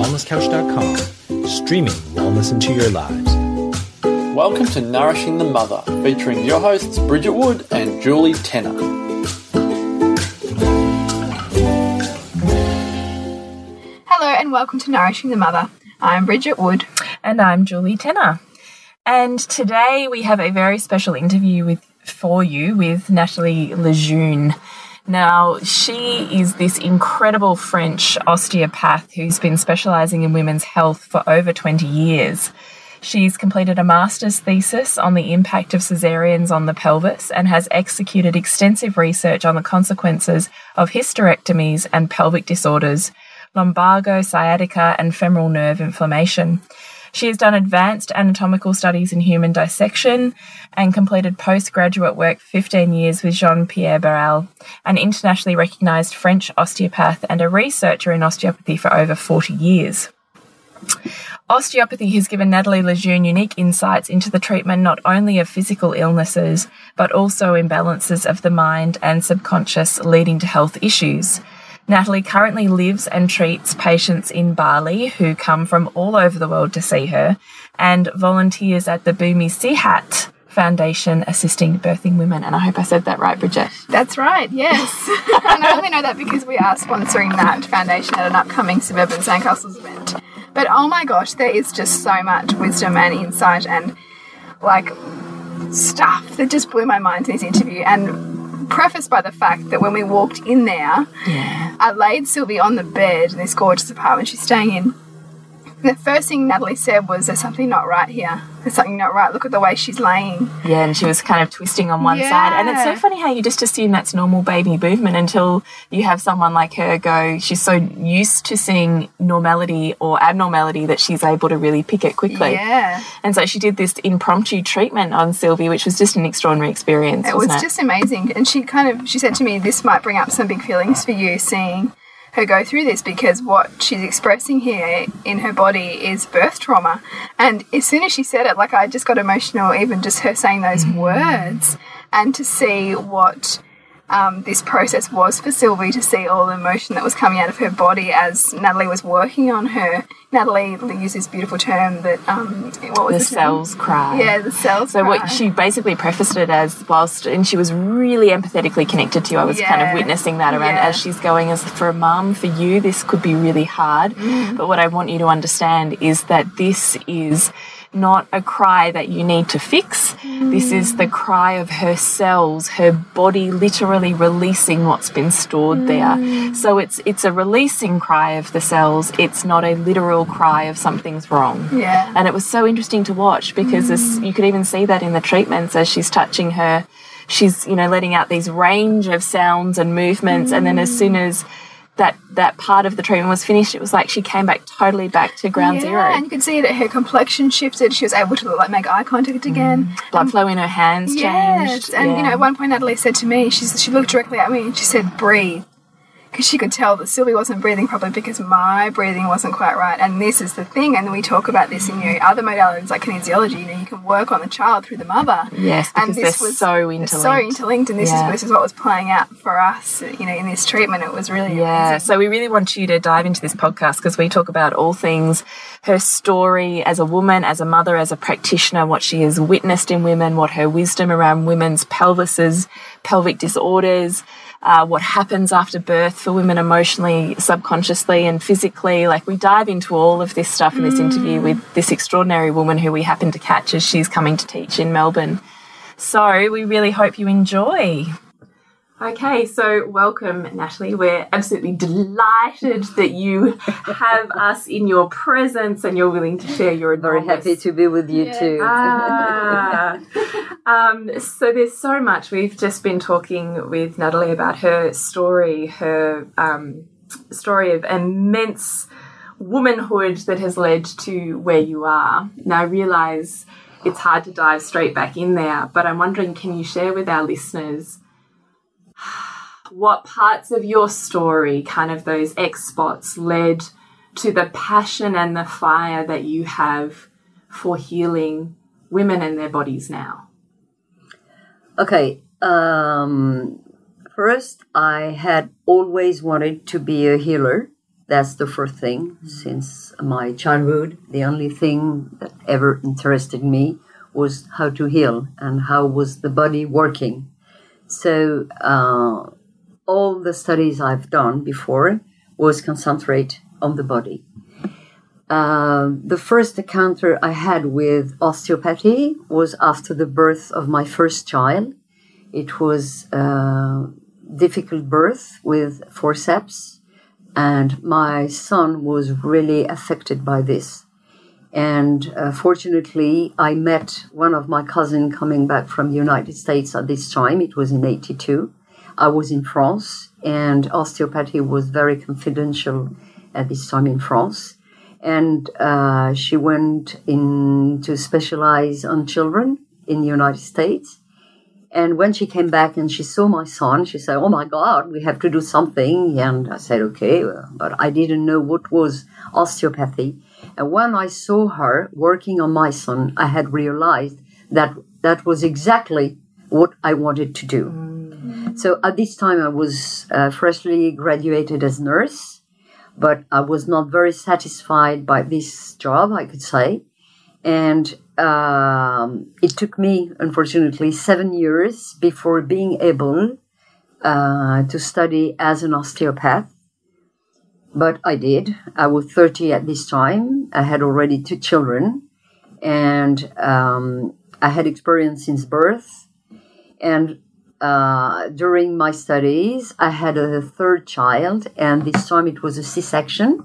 wellnesscouch.com, streaming wellness into your lives. Welcome to Nourishing the Mother, featuring your hosts Bridget Wood and Julie Tenner. Hello and welcome to Nourishing the Mother. I'm Bridget Wood. And I'm Julie Tenner. And today we have a very special interview with for you with Natalie Lejeune. Now, she is this incredible French osteopath who's been specializing in women's health for over 20 years. She's completed a master's thesis on the impact of caesareans on the pelvis and has executed extensive research on the consequences of hysterectomies and pelvic disorders, lumbago, sciatica, and femoral nerve inflammation. She has done advanced anatomical studies in human dissection and completed postgraduate work for 15 years with Jean Pierre Barral, an internationally recognized French osteopath and a researcher in osteopathy for over 40 years. Osteopathy has given Natalie Lejeune unique insights into the treatment not only of physical illnesses, but also imbalances of the mind and subconscious leading to health issues. Natalie currently lives and treats patients in Bali who come from all over the world to see her and volunteers at the Bumi Sehat Foundation assisting birthing women. And I hope I said that right, Bridget. That's right, yes. and I only know that because we are sponsoring that foundation at an upcoming Suburban Sandcastles event. But oh my gosh, there is just so much wisdom and insight and like stuff that just blew my mind in this interview. And prefaced by the fact that when we walked in there, Yeah. I laid Sylvie on the bed in this gorgeous apartment she's staying in. The first thing Natalie said was, There's something not right here. There's something not right. Look at the way she's laying. Yeah, and she was kind of twisting on one Yeah. side. And it's so funny how you just assume that's normal baby movement until you have someone like her go, she's so used to seeing normality or abnormality that she's able to really pick it quickly. Yeah. And so she did this impromptu treatment on Sylvie, which was just an extraordinary experience. It was wasn't just amazing. And she kind of she said to me, This might bring up some big feelings for you seeing her go through this because what she's expressing here in her body is birth trauma. And as soon as she said it, like I just got emotional, even just her saying those mm. words and to see what um, this process was for Sylvie to see all the emotion that was coming out of her body as Natalie was working on her. Natalie used this beautiful term that um, what was the the term? cells cry. Yeah, the cells. So cry. what she basically prefaced it as whilst and she was really empathetically connected to you. I was kind of witnessing that around Yeah. as she's going as for a mum, for you, this could be really hard. Mm-hmm. But what I want you to understand is that this is not a cry that you need to fix. This is the cry of her cells, her body literally releasing what's been stored there. So it's it's a releasing cry of the cells. It's not a literal cry of something's wrong. Yeah. And it was so interesting to watch because as you could even see that in the treatments as she's touching her, she's, you know, letting out these range of sounds and movements. And then as soon as that that part of the treatment was finished, it was like she came back totally back to ground yeah, zero. and you could see that her complexion shifted. She was able to like make eye contact mm. again. Blood flow in her hands Yes, changed. and you know, at one point Natalie said to me, she's, she looked directly at me and she said, "Breathe," because she could tell that Sylvie wasn't breathing properly because my breathing wasn't quite right. And this is the thing, and we talk about this in your other modalities like kinesiology. You know, you can work on the child through the mother. Yes, and this they're so interlinked. so interlinked, and this Yeah. is this is what was playing out for us. You know, in this treatment, it was really Yeah, amazing. so we really want you to dive into this podcast because we talk about all things her story as a woman, as a mother, as a practitioner, what she has witnessed in women, what her wisdom around women's pelvises, pelvic disorders, uh, what happens after birth for women emotionally, subconsciously, and physically. Like, we dive into all of this stuff in this interview with this extraordinary woman who we happen to catch as she's coming to teach in Melbourne. So, we really hope you enjoy. Okay, so welcome, Natalie. We're absolutely delighted that you have us in your presence and you're willing to share your Very happy to be with you too. Ah. um, so there's so much. We've just been talking with Natalie about her story, her um, story of immense womanhood that has led to where you are. Now I realise it's hard to dive straight back in there, but I'm wondering, can you share with our listeners what parts of your story, kind of those X spots, led to the passion and the fire that you have for healing women and their bodies now? Okay. Um, first, I had always wanted to be a healer That's the first thing since my childhood. The only thing that ever interested me was how to heal and how was the body working. So uh, all the studies I've done before was concentrate on the body. Uh, the first encounter I had with osteopathy was after the birth of my first child. It was a difficult birth with forceps, and my son was really affected by this. And uh, fortunately, I met one of my cousin coming back from the United States at this time. It was in 82. I was in France, and osteopathy was very confidential at this time in France. And uh, she went in to specialize on children in the United States. And when she came back and she saw my son, she said, Oh my God, we have to do something. And I said, Okay, but I didn't know what was osteopathy. And when I saw her working on my son, I had realized that that was exactly what I wanted to do. So at this time, I was uh, freshly graduated as nurse, but I was not very satisfied by this job, I could say. And um, it took me, unfortunately, seven years before being able uh, to study as an osteopath. But I did. I was 30 at this time. I had already two children, and um, I had experience since birth. And uh, during my studies, I had a third child, and this time it was a C section.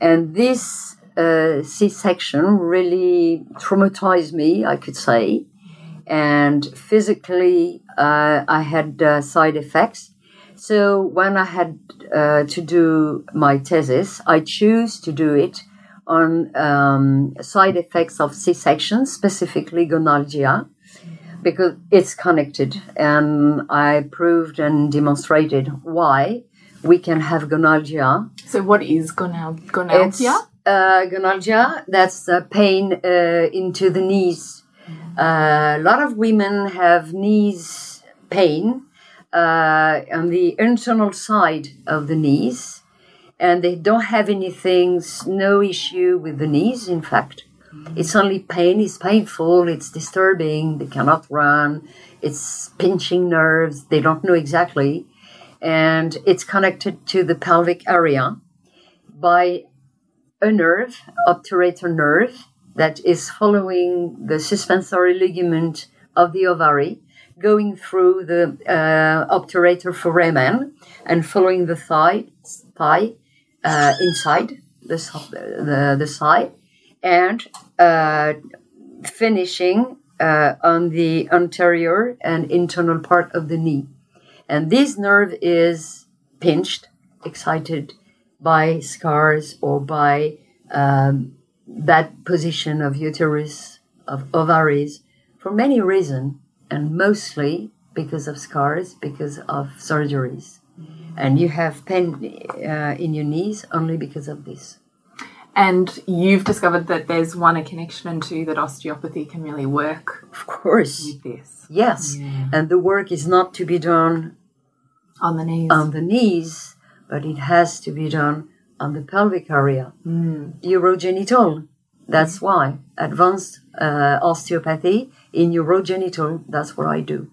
And this uh, C section really traumatized me, I could say. And physically, uh, I had uh, side effects. So when I had uh, to do my thesis, I chose to do it on um, side effects of C section, specifically gonalgia because it's connected and I proved and demonstrated why we can have gonalgia. So, what is gonal- gonalgia? uh, gonalgia, that's uh, pain uh, into the knees. Uh, a lot of women have knees pain uh, on the internal side of the knees, and they don't have anything, no issue with the knees, in fact. It's only pain, it's painful, it's disturbing, they cannot run, it's pinching nerves, they don't know exactly. And it's connected to the pelvic area by a nerve, obturator nerve, that is following the suspensory ligament of the ovary, going through the uh, obturator foramen and following the thigh, thigh uh, inside the, the, the side, and uh, finishing uh, on the anterior and internal part of the knee. And this nerve is pinched, excited by scars or by um, that position of uterus, of ovaries, for many reasons, and mostly because of scars, because of surgeries. And you have pain uh, in your knees only because of this. And you've discovered that there's one, a connection, and two, that osteopathy can really work Of course, with this yes. And the work is not to be done on the knees. on the knees, but it has to be done on the pelvic area. Urogenital. That's why. Advanced uh, osteopathy in urogenital, that's what I do.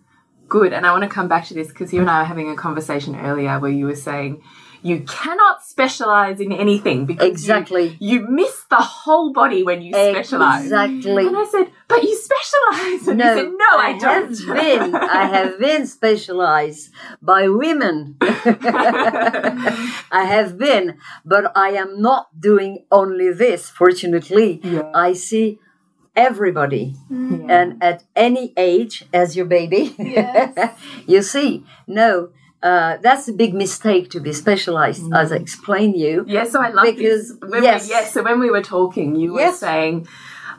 Good. And I want to come back to this because you and I were having a conversation earlier where you were saying you cannot specialize in anything because Exactly. you, miss the whole body when you specialize. Exactly. And I said, but you specialize. And you said, no, I, don't. have been. I have been specialized by women. I have been, but I am not doing only this. Fortunately, Yeah. I see everybody, and at any age, as your baby, Yes. you see. No, uh, that's a big mistake to be specialized, as I explained you. Yeah, so I love Because, this. When yes. we, yes, so when we were talking, you were saying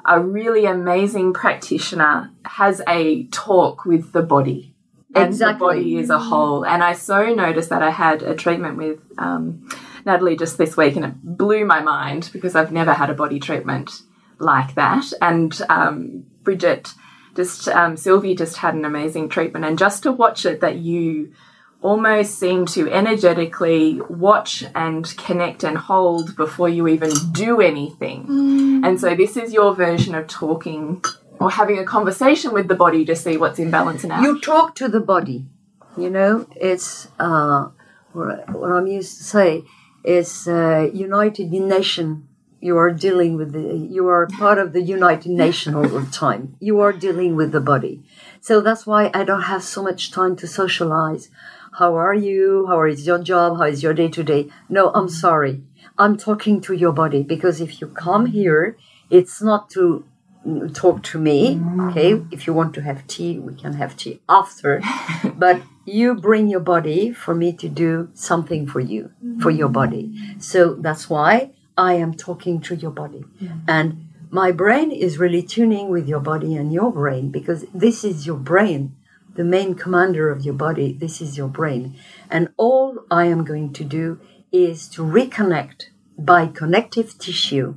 a really amazing practitioner has a talk with the body and Exactly. the body as a whole. And I so noticed that I had a treatment with um, Natalie just this week, and it blew my mind because I've never had a body treatment like that. And um, Bridget, just um, Sylvie, just had an amazing treatment, and just to watch it, that you almost seem to energetically watch and connect and hold before you even do anything. And so this is your version of talking or having a conversation with the body to see what's in balance and out. You talk to the body. You know, it's uh, what, I'm used to say. It's uh, United Nation. You are dealing with the. You are part of the United Nation all the time. You are dealing with the body. So that's why I don't have so much time to socialize. How are you? How is your job? How is your day to day? No, I'm sorry. I'm talking to your body because if you come here, it's not to talk to me. Okay, if you want to have tea, we can have tea after. but you bring your body for me to do something for you, for your body. So that's why I am talking to your body. Mm-hmm. And my brain is really tuning with your body and your brain because this is your brain, the main commander of your body. This is your brain. And all I am going to do is to reconnect by connective tissue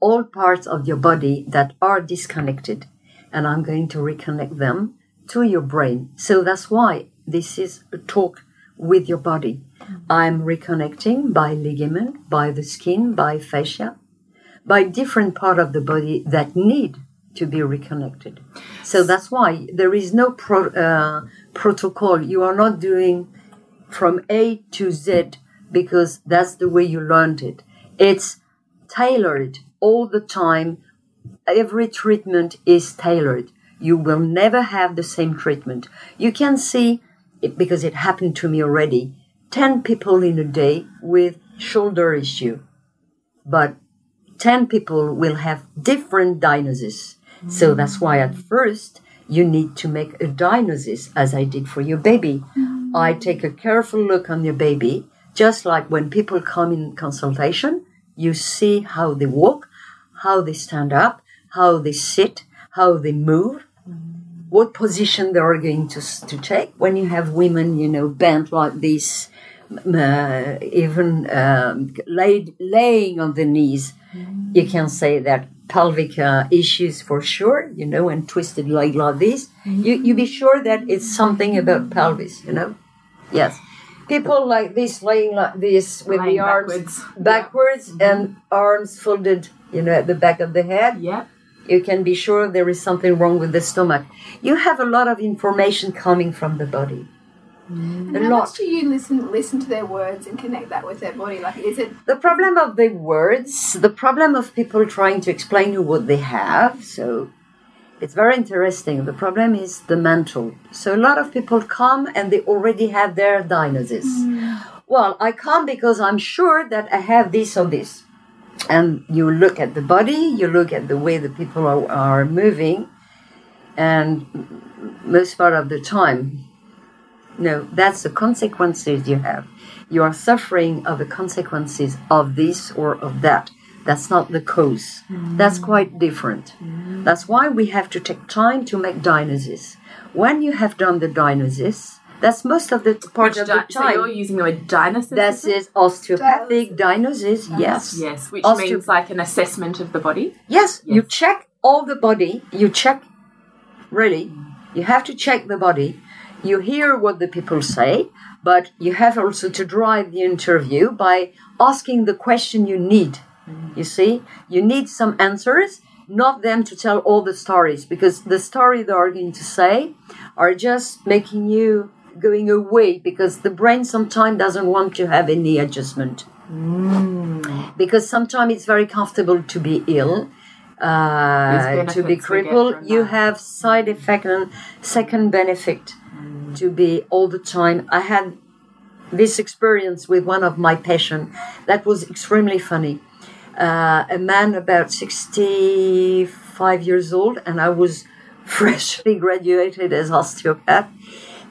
all parts of your body that are disconnected and I'm going to reconnect them to your brain. So that's why this is a talk with your body. I'm reconnecting by ligament, by the skin, by fascia, by different part of the body that need to be reconnected. So that's why there is no pro, uh, protocol. You are not doing from A to Z because that's the way you learned it. It's tailored all the time. Every treatment is tailored. You will never have the same treatment. You can see, it, because it happened to me already, 10 people in a day with shoulder issue. But 10 people will have different diagnoses. So mm. that's why at first you need to make a diagnosis, as I did for your baby. Mm. I take a careful look on your baby, just like when people come in consultation, you see how they walk, how they stand up, how they sit, how they move, what position they are going to, to take. When you have women, you know, bent like this, uh, even um, laid, laying on the knees, you can say that pelvic uh, issues for sure, you know, and twisted leg like this. You, you be sure that it's something about pelvis, you know. Yes. People like this, laying like this with Lying the arms backwards. backwards and arms folded, you know, at the back of the head Yep. You can be sure there is something wrong with the stomach. You have a lot of information coming from the body. Mm. A How lot. much do you listen listen to their words and connect that with their body? Like, is it The problem of the words, the problem of people trying to explain you what they have. So it's very interesting. The problem is the mental. So a lot of people come and they already have their diagnosis. Mm. Well, I come because I'm sure that I have this or this. And you look at the body, you look at the way the people are, are moving, and most part of the time, no, that's the consequences you have. You are suffering of the consequences of this or of that. That's not the cause. Mm. That's quite different. Mm. That's why we have to take time to make diagnosis. When you have done the diagnosis, that's most of the part of the Di- so you're using the word diagnosis? That is osteopathic diagnosis. Yes. Yes, which Osteo- means like an assessment of the body. Yes, you check all the body. You check, really, you have to check the body. You hear what the people say, but you have also to drive the interview by asking the question you need. Mm. You see, you need some answers, not them to tell all the stories, because the story they are going to say are just making you going away because the brain sometimes doesn't want to have any adjustment. Because sometimes it's very comfortable to be ill uh, to be benefits we get crippled. you have side effect and second benefit to be all the time. I had this experience with one of my patients that was extremely funny. Uh, a man about 65 years old and i was freshly graduated as osteopath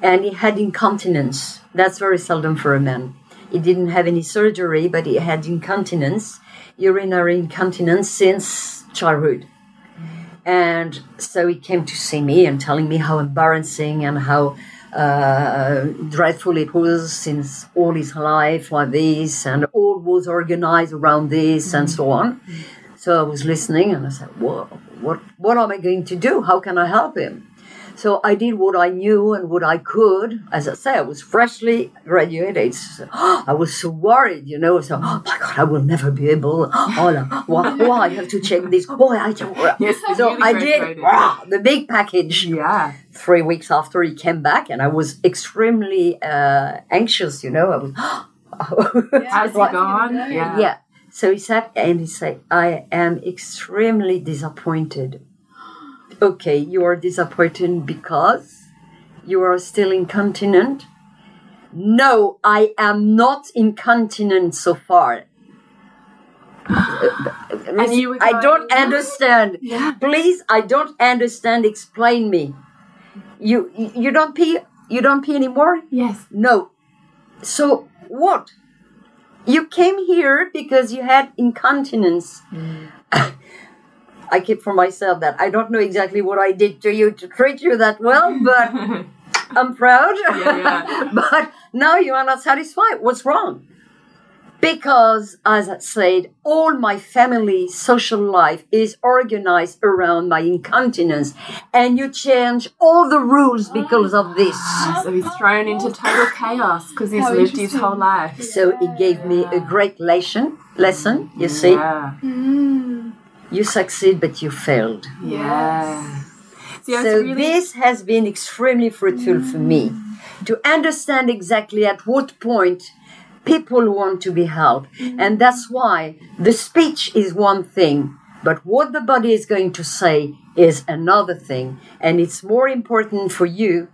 and he had incontinence that's very seldom for a man he didn't have any surgery but he had incontinence urinary incontinence since childhood and so he came to see me and telling me how embarrassing and how uh, dreadful it was since all his life like this and all was organized around this and so on. So I was listening and I said, well, what, what am I going to do? How can I help him? So I did what I knew and what I could. As I say, I was freshly graduated. So, I was so worried, you know. So, oh my God, I will never be able. Oh, no. why, why I have to check this? Oh, I don't. Yes, so I did graduated. ah, the big package. Yeah. Three weeks after he came back, and I was extremely uh, anxious, you know. I was. How's he gone? Yeah. yeah. So he said, and he said, I am extremely disappointed. Okay, you are disappointed because you are still incontinent? No, I am not incontinent so far. And you I don't understand. Please, I don't understand. Explain me. You you don't pee you don't pee anymore? Yes. No. So what? You came here because you had incontinence. Mm. I keep for myself that I don't know exactly what I did to you to treat you that well, but I'm proud. Yeah, yeah. but now you are not satisfied. What's wrong? Because, as I said, all my family social life is organized around my incontinence, and you change all the rules because of this. So he's thrown into total chaos because he's How lived his whole life. So it gave me a great lesson. Lesson, you see, Yeah. Mm. You succeed, but you failed. Yeah. See, So really this has been extremely fruitful for me to understand exactly at what point people want to be helped. And that's why the speech is one thing, but what the body is going to say is another thing. And it's more important for you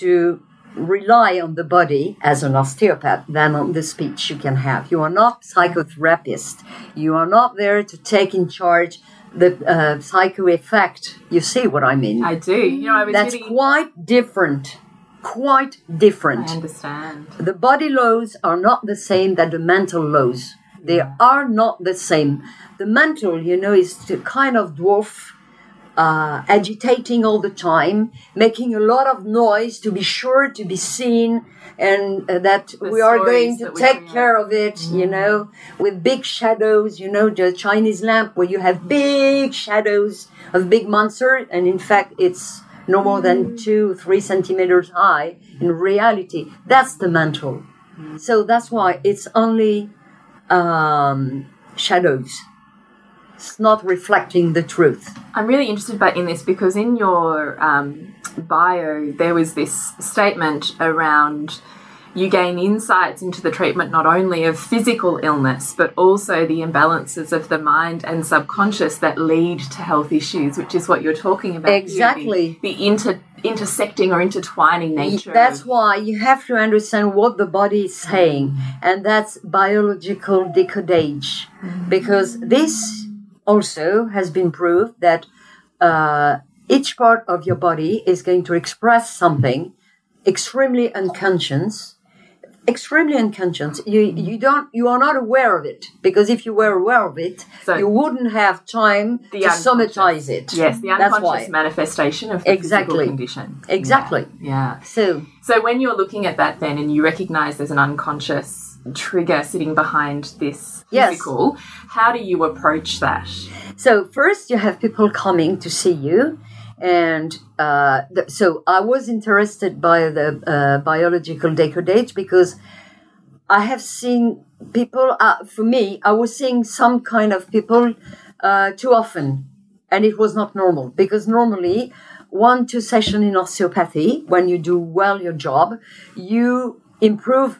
to rely on the body as an osteopath than on the speech you can have. You are not psychotherapist. You are not there to take in charge the uh, psycho effect. You see what I mean? I do. You know, I was That's really. quite different. Quite different. I understand. The body laws are not the same that the mental laws. They are not the same. The mental, you know, is the kind of dwarf, uh, agitating all the time, making a lot of noise to be sure to be seen, and uh, that The we are going to take create. care of it, you know, with big shadows, you know, the Chinese lamp where you have big shadows of big monster, and in fact, it's no more than two, three centimeters high. In reality, that's the mental. So that's why it's only um, shadows. It's not reflecting the truth. I'm really interested about in this because in your um, bio there was this statement around you gain insights into the treatment not only of physical illness but also the imbalances of the mind and subconscious that lead to health issues, which is what you're talking about. here, the- Exactly. the, inter intersecting or intertwining nature. That's why you have to understand what the body is saying, and that's biological decodage. Because this also has been proved that uh, each part of your body is going to express something extremely unconscious. Extremely unconscious. You you don't you are not aware of it because if you were aware of it, So- you wouldn't have time to somatize it. Yes, the unconscious manifestation of the Exactly. physical condition. Exactly. Yeah. So So when you're looking at that then and you recognize there's an unconscious trigger sitting behind this Yes. physical, how do you approach that? So first, you have people coming to see you, and uh, th- so I was interested by the uh, biological decodage because I have seen people. Uh, for me, I was seeing some kind of people uh, too often, and it was not normal because normally one two session in osteopathy when you do well your job, you improve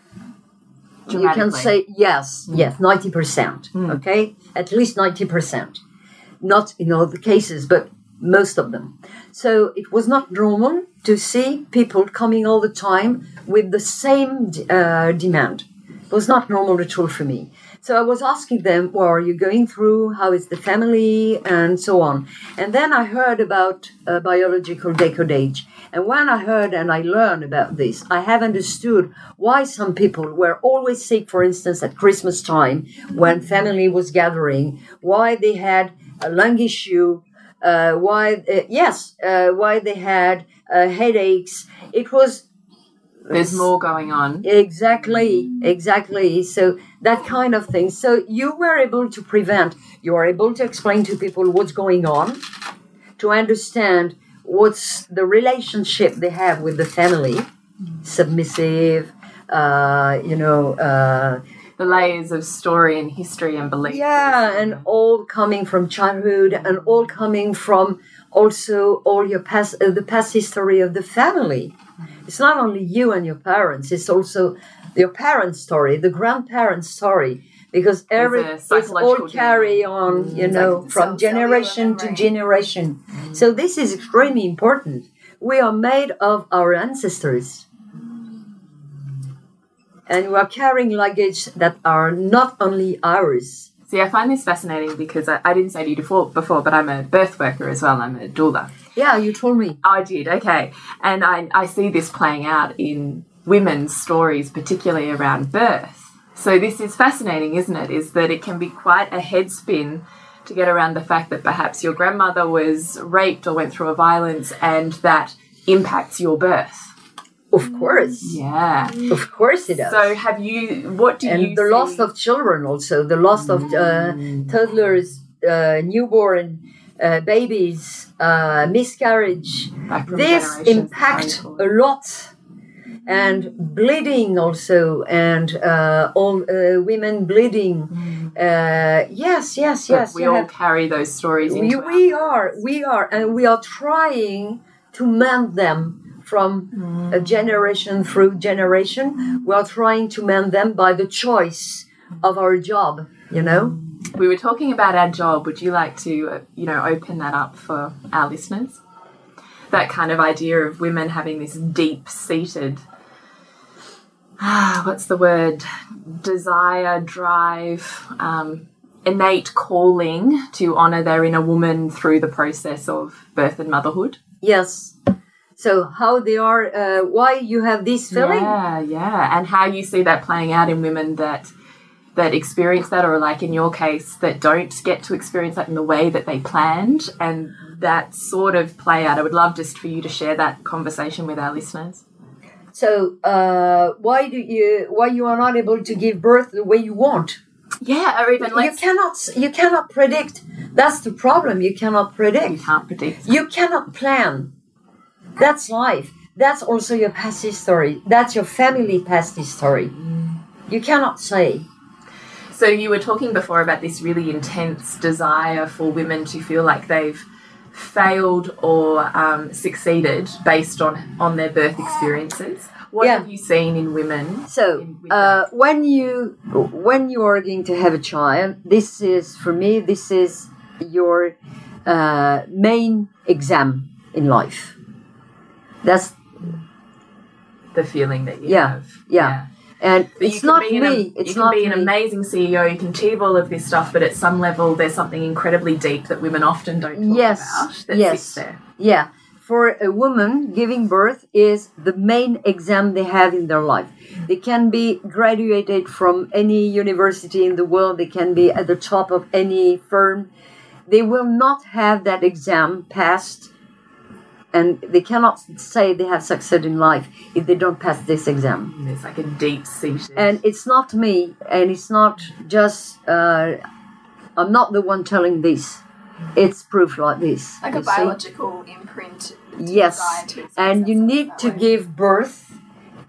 you can say yes, yes, ninety percent. Okay, at least ninety percent. Not in all the cases, but most of them. So it was not normal to see people coming all the time with the same uh, demand. It was not normal at all for me. So I was asking them, "What are you going through? How is the family?" and so on. And then I heard about uh, biological decodage. And when I heard and I learned about this, I have understood why some people were always sick, for instance, at Christmas time when family was gathering, why they had a lung issue, uh, why, uh, yes, uh, why they had uh, headaches. It was There's more going on. Exactly, exactly. So that kind of thing. So you were able to prevent, you are able to explain to people what's going on, to understand what's the relationship they have with the family, submissive, uh, you know, uh, The layers of story and history and belief. yeah, and all coming from childhood, and all coming from also all your past, uh, the past history of the family. It's not only you and your parents; it's also your parents' story, the grandparents' story, because every it's all carry on, you mm. know, from generation to generation. Mm. So this is extremely important. We are made of our ancestors. And we are carrying luggage that are not only ours. See, I find this fascinating because I, I didn't say to you before, before, but I'm a birth worker as well. I'm a doula. Yeah, you told me. I did, okay. And I, I see this playing out in women's stories, particularly around birth. So this is fascinating, isn't it? Is that it can be quite a head spin to get around the fact that perhaps your grandmother was raped or went through a violence and that impacts your birth. Of course. Yeah. Of course it does. So have you, what do you and the see- loss of children also, the loss of uh, toddlers, uh, newborn uh, babies, uh, miscarriage. This impact a lot. And bleeding also, and uh, all uh, women bleeding. Uh, yes, yes, But yes. we all have- carry those stories we, we are we are and we are trying to mend them from a generation through generation we are trying to mend them by the choice of our job you know We were talking about our job. Would you like to, uh, you know, open that up for our listeners? That kind of idea of women having this deep seated, ah, what's the word? Desire, drive, um, innate calling to honour their inner woman through the process of birth and motherhood. yes so how they are uh, why you have this feeling Yeah, yeah, and how you see that playing out in women that that experience that, or like in your case, that don't get to experience that in the way that they planned, and that sort of play out. I would love just for you to share that conversation with our listeners. So uh, why do you why you are not able to give birth the way you want Yeah, or even you cannot you cannot predict that's the problem you cannot you predict can't predict. You cannot plan. That's life. That's also your past history. That's your family past history. You cannot say. So you were talking before about this really intense desire for women to feel like they've failed or um, succeeded based on on their birth experiences. What Yeah. have you seen in women? So in- uh, when you when you are going to have a child, this is for me. This is your uh, main exam in life. That's the feeling that you Yeah, have. yeah. And it's you can not be me. An, it's you can not be an amazing CEO. You can achieve all of this stuff, but at some level, there's something incredibly deep that women often don't talk Yes, about that yes. sits there. Yeah. For a woman, giving birth is the main exam they have in their life. They can be graduated from any university in the world, they can be at the top of any firm. They will not have that exam passed, and they cannot say they have succeeded in life if they don't pass this exam. And There's like a deep seated. And it's not me, and it's not just, uh, I'm not the one telling this. It's proof like this. Like you a see? biological imprint. Yes, designed to express and you need to way. give birth,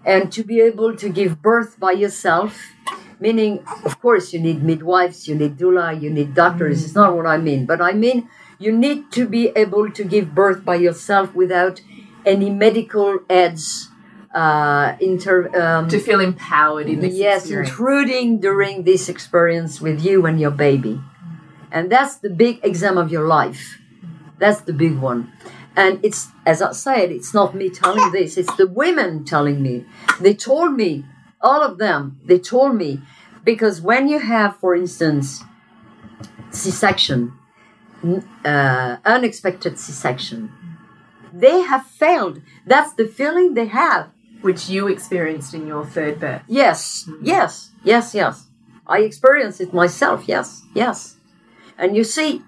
and to be able to give birth by yourself, meaning, of course, you need midwives, you need doula, you need doctors. It's not what I mean, but I mean you need to be able to give birth by yourself without any medical aids. Uh, inter, um, to feel empowered in this yes, experience. intruding during this experience with you and your baby. And that's the big exam of your life. That's the big one. And it's, as I said, it's not me telling this, it's the women telling me. They told me, all of them, they told me, because when you have, for instance, C section, uh, unexpected C section, they have failed. That's the feeling they have. which you experienced in your third birth. Yes, yes, yes, yes. I experienced it myself. Yes, yes. And you see,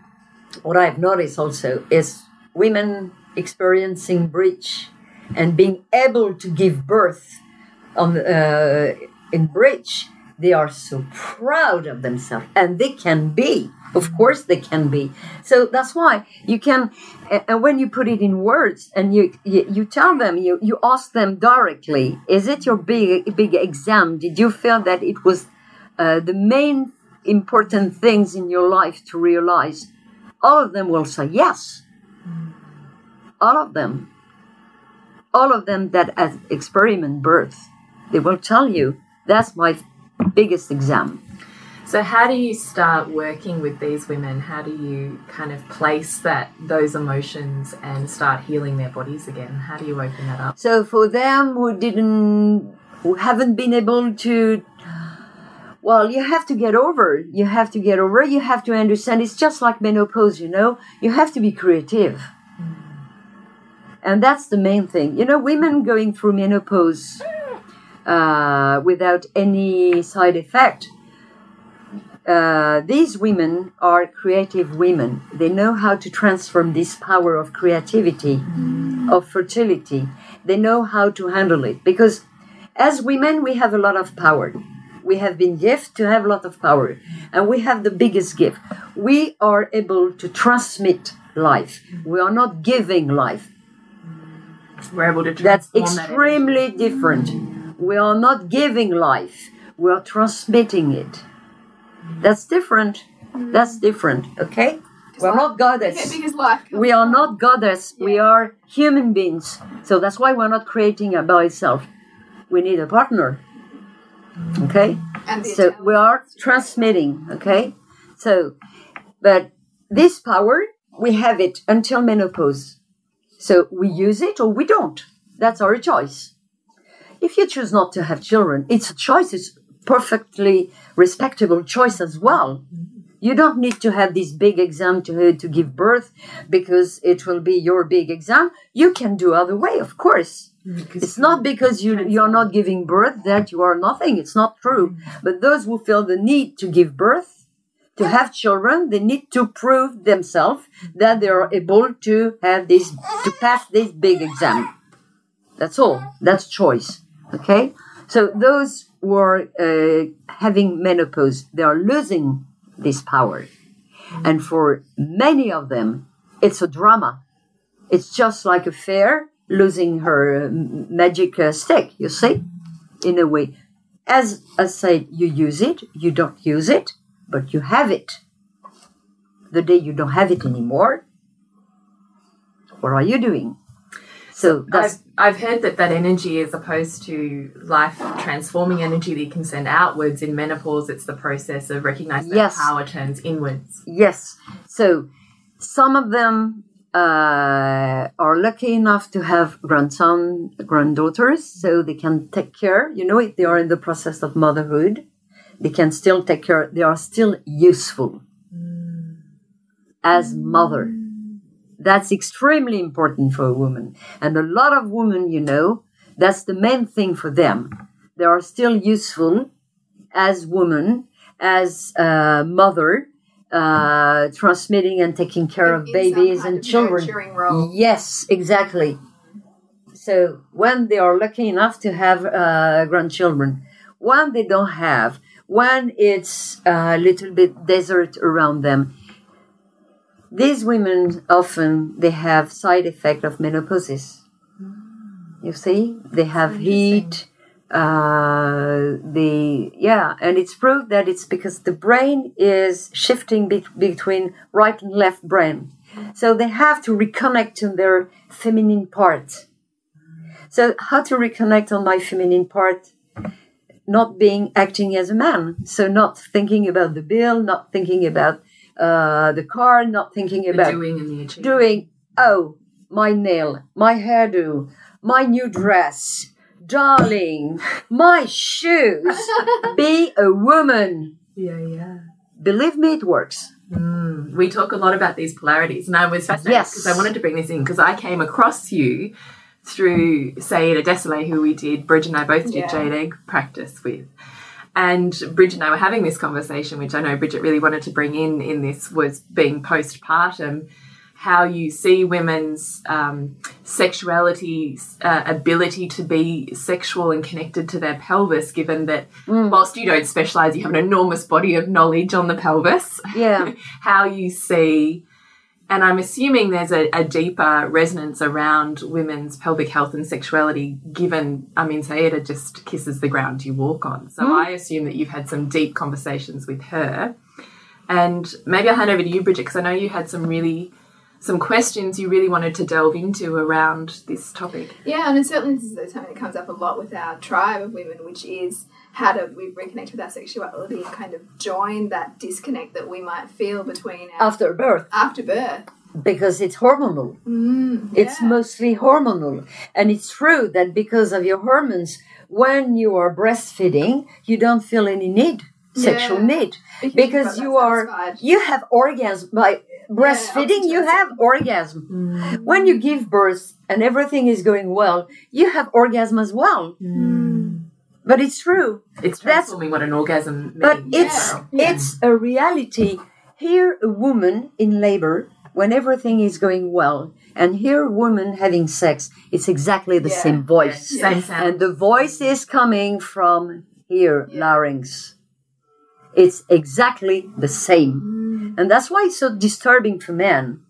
what I've noticed also is women experiencing breach and being able to give birth on uh, in breach. They are so proud of themselves, and they can be Of course, they can be. So that's why you can, and when you put it in words and you you, you tell them, you you ask them directly, is it your big big exam? Did you feel that it was uh, the main important things in your life to realize? All of them will say yes. All of them. All of them that experiment birth, they will tell you that's my biggest exam. So how do you start working with these women? How do you kind of place that those emotions and start healing their bodies again? How do you open that up? So for them who didn't, who haven't been able to, well, you have to get over. You have to get over. You have to understand. It's just like menopause, you know. You have to be creative, and that's the main thing. You know, women going through menopause uh, without any side effect. Uh, these women are creative women. They know how to transform this power of creativity, of fertility. They know how to handle it because as women, we have a lot of power. We have been gifted to have a lot of power, and we have the biggest gift. We are able to transmit life. We are not giving life. We're able to That's transform that extremely different. We are not giving life. We are transmitting it. That's different. That's different. Okay? We're not goddess. We are not goddess. We are human beings. So that's why we're not creating by ourselves. We need a partner. Okay? And So we are transmitting. Okay? So, but this power, we have it until menopause. So we use it or we don't. That's our choice. If you choose not to have children, it's a choice. It's perfectly respectable choice as well. You don't need to have this big exam to, uh, to give birth because it will be your big exam. You can do other way, of course. It's not because you you're not giving birth that you are nothing. It's not true. But those who feel the need to give birth, to have children, they need to prove themselves that they are able to have this to pass this big exam. That's all. That's choice. Okay. So those who are uh, having menopause, they are losing this power, and for many of them, it's a drama. It's just like a fair losing her magic uh, stick. You see, in a way, as I said, you use it, you don't use it, but you have it. The day you don't have it anymore, what are you doing? So that's I've, I've heard that that energy, as opposed to life transforming energy that you can send outwards in menopause, it's the process of recognizing Yes. that power turns inwards. Yes. So some of them uh, are lucky enough to have grandson, granddaughters, so they can take care. You know, if they are in the process of motherhood, they can still take care. They are still useful as mother. That's extremely important for a woman. And a lot of women, you know, that's the main thing for them. They are still useful as women, as uh, mother, uh, transmitting and taking care of In some babies and of children. Yes, exactly. So when they are lucky enough to have uh, grandchildren, when they don't have, when it's a little bit desert around them, these women often they have side effect of menopause. You see, they have heat. Uh, the yeah, and it's proved that it's because the brain is shifting be- between right and left brain, so they have to reconnect to their feminine part. So how to reconnect on my feminine part? Not being acting as a man, so not thinking about the bill, not thinking about uh, the car, not thinking The about doing and the achieving. doing oh my nail my hairdo my new dress darling my shoes be a woman Yeah, yeah. believe me it works We talk a lot about these polarities, and I was fascinated Yes. because I wanted to bring this in because I came across you through Saida Désilets, who we did, Bridge and I both did Yeah. Jade Egg practice with. And Bridget and I were having this conversation, which I know Bridget really wanted to bring in in this was being postpartum. how you see women's um, sexuality, uh, ability to be sexual and connected to their pelvis, given that whilst you don't specialize, you have an enormous body of knowledge on the pelvis. Yeah. how you see, and I'm assuming there's a, a deeper resonance around women's pelvic health and sexuality, given, I mean, Saida just kisses the ground you walk on. So hmm. I assume that you've had some deep conversations with her. And maybe I'll hand over to you, Bridget, because I know you had some really some questions you really wanted to delve into around this topic. Yeah, and certainly this is something that comes up a lot with our tribe of women, which is how do we reconnect with our sexuality and kind of join that disconnect that we might feel between our, After birth, after birth. because it's hormonal. Mm, it's yeah. mostly hormonal. And it's true that because of your hormones, when you are breastfeeding, you don't feel any need, sexual Yeah. need. Because Because you satisfied. you have orgasm. By breastfeeding, you have orgasm. Mm. When you give birth and everything is going well, you have orgasm as well. Mm. But it's true. It's That's- transforming what an orgasm means. But it's Yeah. it's a reality. Here, a woman in labor, when everything is going well, and here, a woman having sex, it's exactly the Yeah. same voice, Same sound. and the voice is coming from here, larynx. It's exactly the same, mm. and that's why it's so disturbing to men.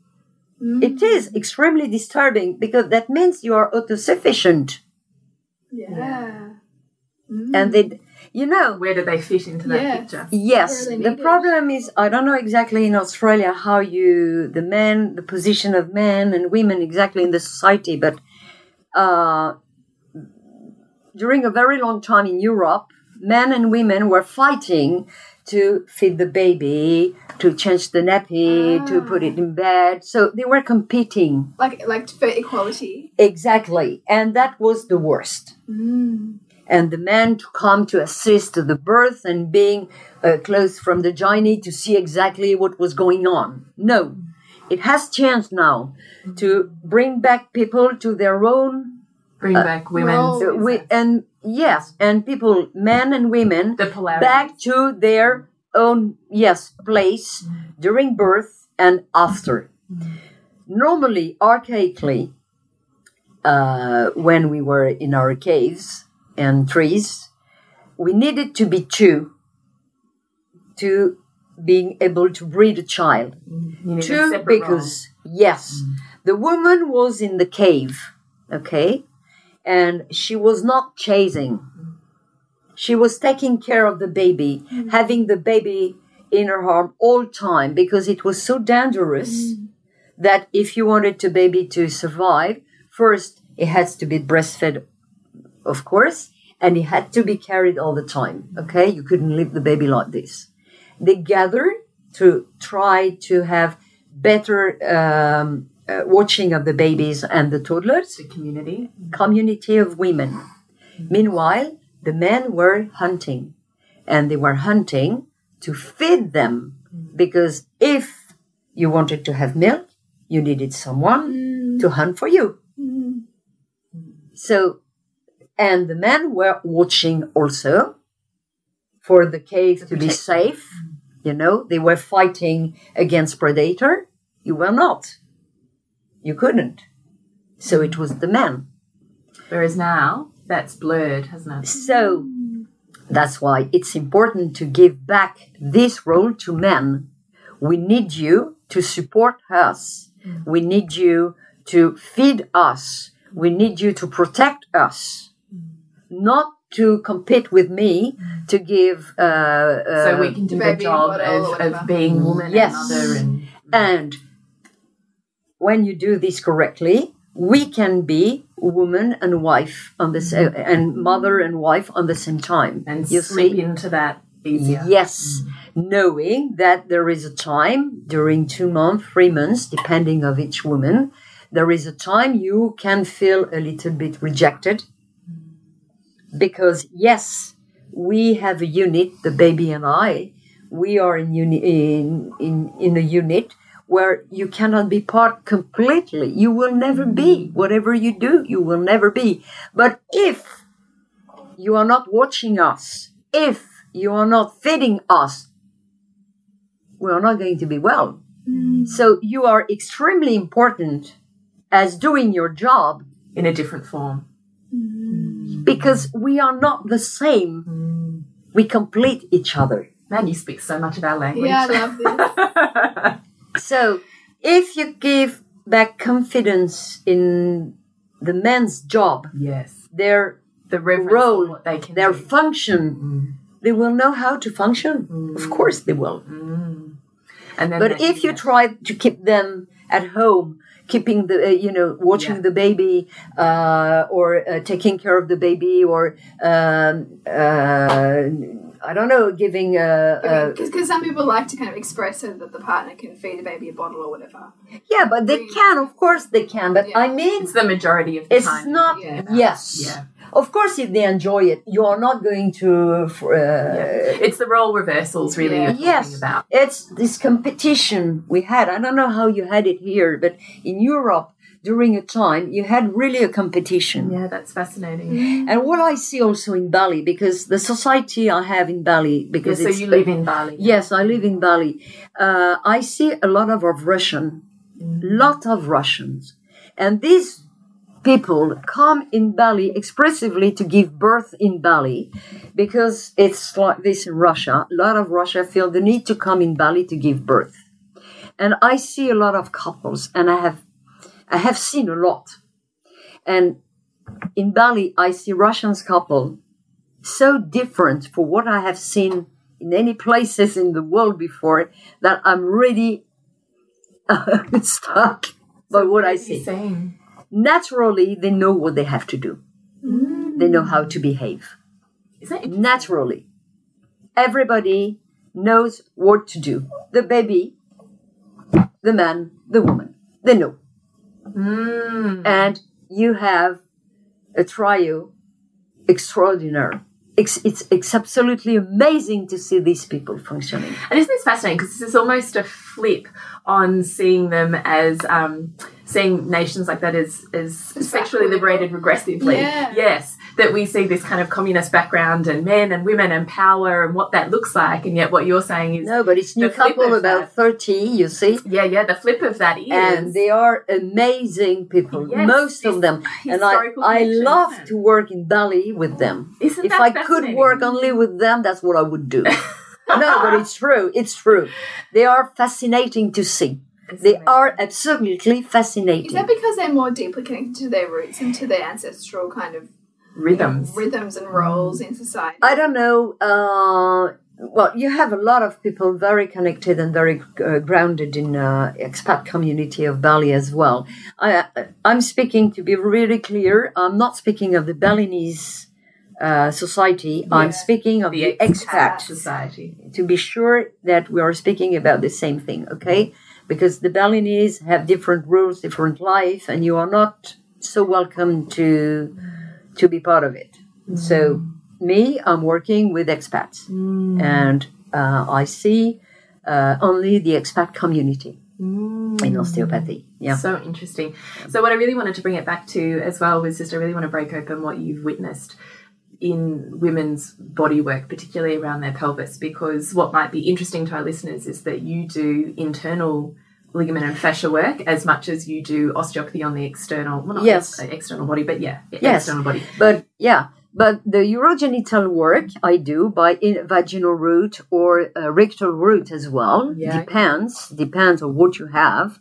It mm. is extremely disturbing because that means you are autosufficient, Yeah. And mm. they, you know, Where do they fit into that Yeah. picture? Yes, the problem is I don't know exactly in Australia how you the men the position of men and women exactly in the society, but uh, during a very long time in Europe, men and women were fighting to feed the baby, to change the nappy, to ah. put it in bed. So they were competing Like like for equality. exactly, and that was the worst mm. And the men to come to assist the birth and being uh, close from the gynae to see exactly what was going on. No, it has changed now to bring back people to their own. Bring back women. well, uh, we, and yes, and people, men and women, the polarity. back to their own yes place during birth and after. Normally, archaically, uh, when we were in our caves and trees, we needed to be two to being able to breed a child. You need a Two because yes, mm. the woman was in the cave, okay, and she was not chasing. Mm. She was taking care of the baby, mm. having the baby in her arm all time because it was so dangerous that if you wanted the baby to survive, first it has to be breastfed, of course, and it had to be carried all the time. Okay, you couldn't leave the baby like this. They gathered to try to have better um, uh, watching of the babies and the toddlers the community. community of women. Meanwhile, the men were hunting, and they were hunting to feed them because if you wanted to have milk, you needed someone to hunt for you. So, and the men were watching also for the cave to be safe. You know, they were fighting against predator. You were not. You couldn't. So it was the men. Whereas now that's blurred, hasn't it? So that's why it's important to give back this role to men. We need you to support us. Mm. We need you to feed us. We need you to protect us. Not to compete with me to give uh, uh, so we can do the job of, of being woman Yes. and mother and when you do this correctly, we can be woman and wife on the sa- and mother and wife on the same time. and you slip see, into that easier. yes, knowing that there is a time during two months, three months, depending of each woman, there is a time you can feel a little bit rejected because yes, we have a unit, the baby and I, we are in uni- in in in a unit where you cannot be part completely. You will never be. Whatever you do, you will never be. But if you are not watching us, if you are not feeding us, we are not going to be well. Mm. So you are extremely important as doing your job In a different form. Because we are not the same. Mm. We complete each other. Man, you speak so much of our language. Yeah, I love this. So if you give back confidence in the man's job, yes. their The Role, what they can their do. function, mm-hmm. they will know how to function. Mm. Of course they will. Mm. and then But they- if you yeah. try to keep them at home, keeping the uh, you know watching Yeah. the baby uh, or uh, taking care of the baby or um, uh, I don't know giving uh, uh, Because some people like to kind of express so that the partner can feed the baby a bottle or whatever. yeah, but they can of course they can. But Yeah. I mean it's the majority of the it's time. not Yeah. yes. Yeah. Of course, if they enjoy it, you are not going to. Uh, Yeah. It's the role reversals, really, Yeah. Yes, about. it's this competition we had. I don't know how you had it here, but in Europe during a time you had really a competition. Yeah, that's fascinating. And what I see also in Bali, because the society I have in Bali, Yeah, because so it's you live in Bali. Yes, I live in Bali. Uh, I see a lot of, of Russian, lot of Russians, and these people come in Bali expressively to give birth in Bali, because it's like this in Russia. A lot of Russia feel the need to come in Bali to give birth, and I see a lot of couples, and I have, I have seen a lot, and in Bali I see Russians couple so different for what I have seen in any places in the world before that I'm really stuck by what I see. saying. Naturally, they know what they have to do. They know how to behave. Naturally, everybody knows what to do. The baby, the man, the woman. They know. Mm. And you have a trio extraordinary. It's, it's, it's absolutely amazing to see these people functioning. And isn't this fascinating? Because this is almost a flip on seeing them as um, seeing nations like that as, as sexually liberated regressively. Yeah. Yes, that we see this kind of communist background and men and women and power and what that looks like. And yet, what you're saying is, No, but it's new couple of about that. 30, you see. yeah, yeah, the flip of that is. And they are amazing people, Yes, most of them. And I, I love to work in Bali with them. Isn't if I could work only with them, that's what I would do. no, but it's true. It's true. They are fascinating to see. They are absolutely fascinating. Is that because they're more deeply connected to their roots and to their ancestral kind of rhythms. rhythms and roles in society? I don't know. Uh, well, you have a lot of people very connected and very uh, grounded in uh, expat community of Bali as well. I, I'm speaking to be really clear. I'm not speaking of the Balinese uh, society. I'm speaking of the, expat. society. To be sure that we are speaking about the same thing, okay? Because the Balinese have different rules, different life, and you are not so welcome to to be part of it. So me, I'm working with expats, and uh, I see uh, only the expat community in osteopathy. Yeah. So interesting. So, what I really wanted to bring it back to as well was just I really want to break open what you've witnessed in women's body work, particularly around their pelvis, because what might be interesting to our listeners is that you do internal ligament and fascia work as much as you do osteopathy on the external, well, not Yes. external body, but yeah, Yes. external body. But yeah, but the urogenital work I do by vaginal route or uh, rectal route as well. Yeah. Depends, depends on what you have.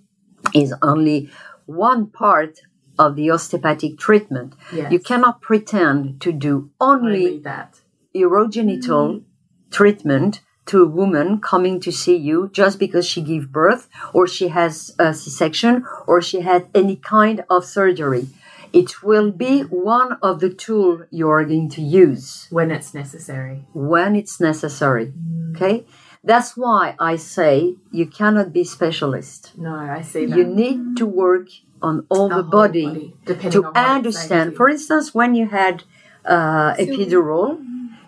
Is only one part of the osteopathic treatment. Yes. You cannot pretend to do Only only that. urogenital mm-hmm. treatment to a woman coming to see you just because she gave birth or she has a C-section or she had any kind of surgery. It will be one of the tools you are going to use When it's necessary. when it's necessary. Mm. Okay? That's why I say you cannot be specialist. No, I see that. You need to work on all the, whole body, body, to on what it's understand. For instance, when you had uh, epidural,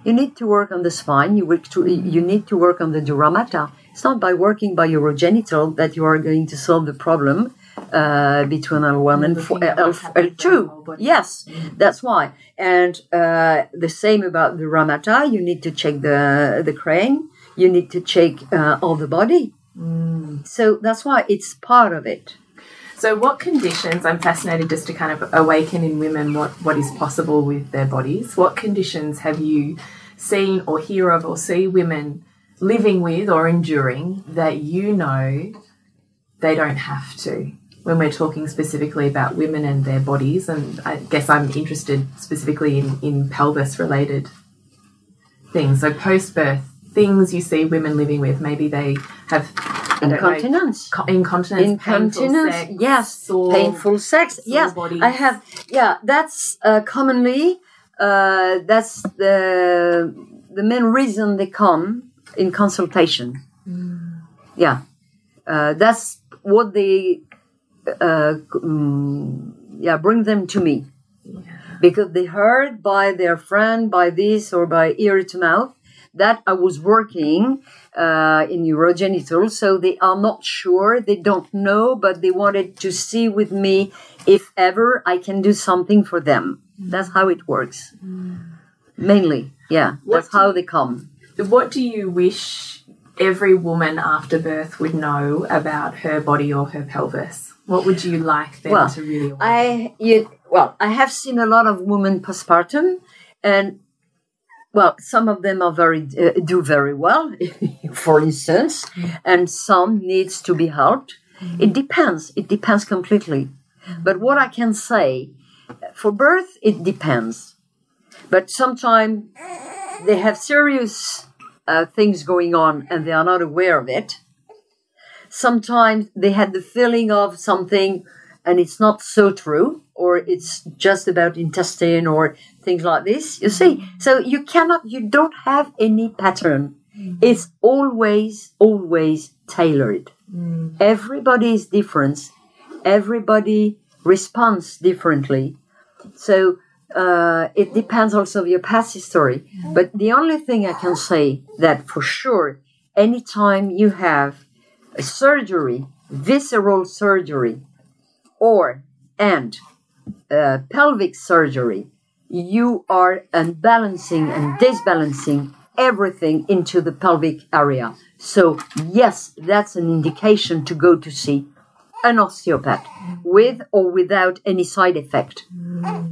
you need to work on the spine. You work to, you need to work on the dura mater. It's not by working by your genital that you are going to solve the problem uh, between L1 and four, L, what's happening to the whole L2. Yes, that's why. And uh, the same about the ramata. You need to check the the crane. You need to check uh, all the body. So that's why it's part of it. So, what conditions? I'm fascinated just to kind of awaken in women what, what is possible with their bodies. What conditions have you seen or hear of or see women living with or enduring that you know they don't have to? When we're talking specifically about women and their bodies, and I guess I'm interested specifically in, in pelvis related things. So, post birth, things you see women living with, maybe they have I don't Incontinence. incontinence, painful sex, yes. sore- Painful sex, yes. I have, yeah, that's uh, commonly, uh, that's the, the main reason they come in consultation. Yeah. Uh, that's what they, uh, mm, yeah, bring them to me. Because they heard by their friend, by this or by ear to mouth, that I was working uh, in urogenital, so they are not sure, they don't know, but they wanted to see with me if ever I can do something for them. That's how it works. Mainly, yeah, that's how they come. What do you wish every woman after birth would know about her body or her pelvis? What would you like them Well, to really awaken? I you, well, I have seen a lot of women postpartum, and well, some of them are very uh, do very well, for instance, and some needs to be helped. It depends. It depends completely. But what I can say for birth, it depends. But sometimes they have serious uh, things going on and they are not aware of it sometimes they had the feeling of something and it's not so true or it's just about intestine or things like this you see? So you cannot you don't have any pattern. It's always always tailored. Everybody is different. Everybody responds differently. So uh, it depends also of your past history. But the only thing i can say that for sure anytime you have a surgery, visceral surgery, or and uh, pelvic surgery, you are unbalancing and disbalancing everything into the pelvic area. So yes, that's an indication to go to see an osteopath with or without any side effect.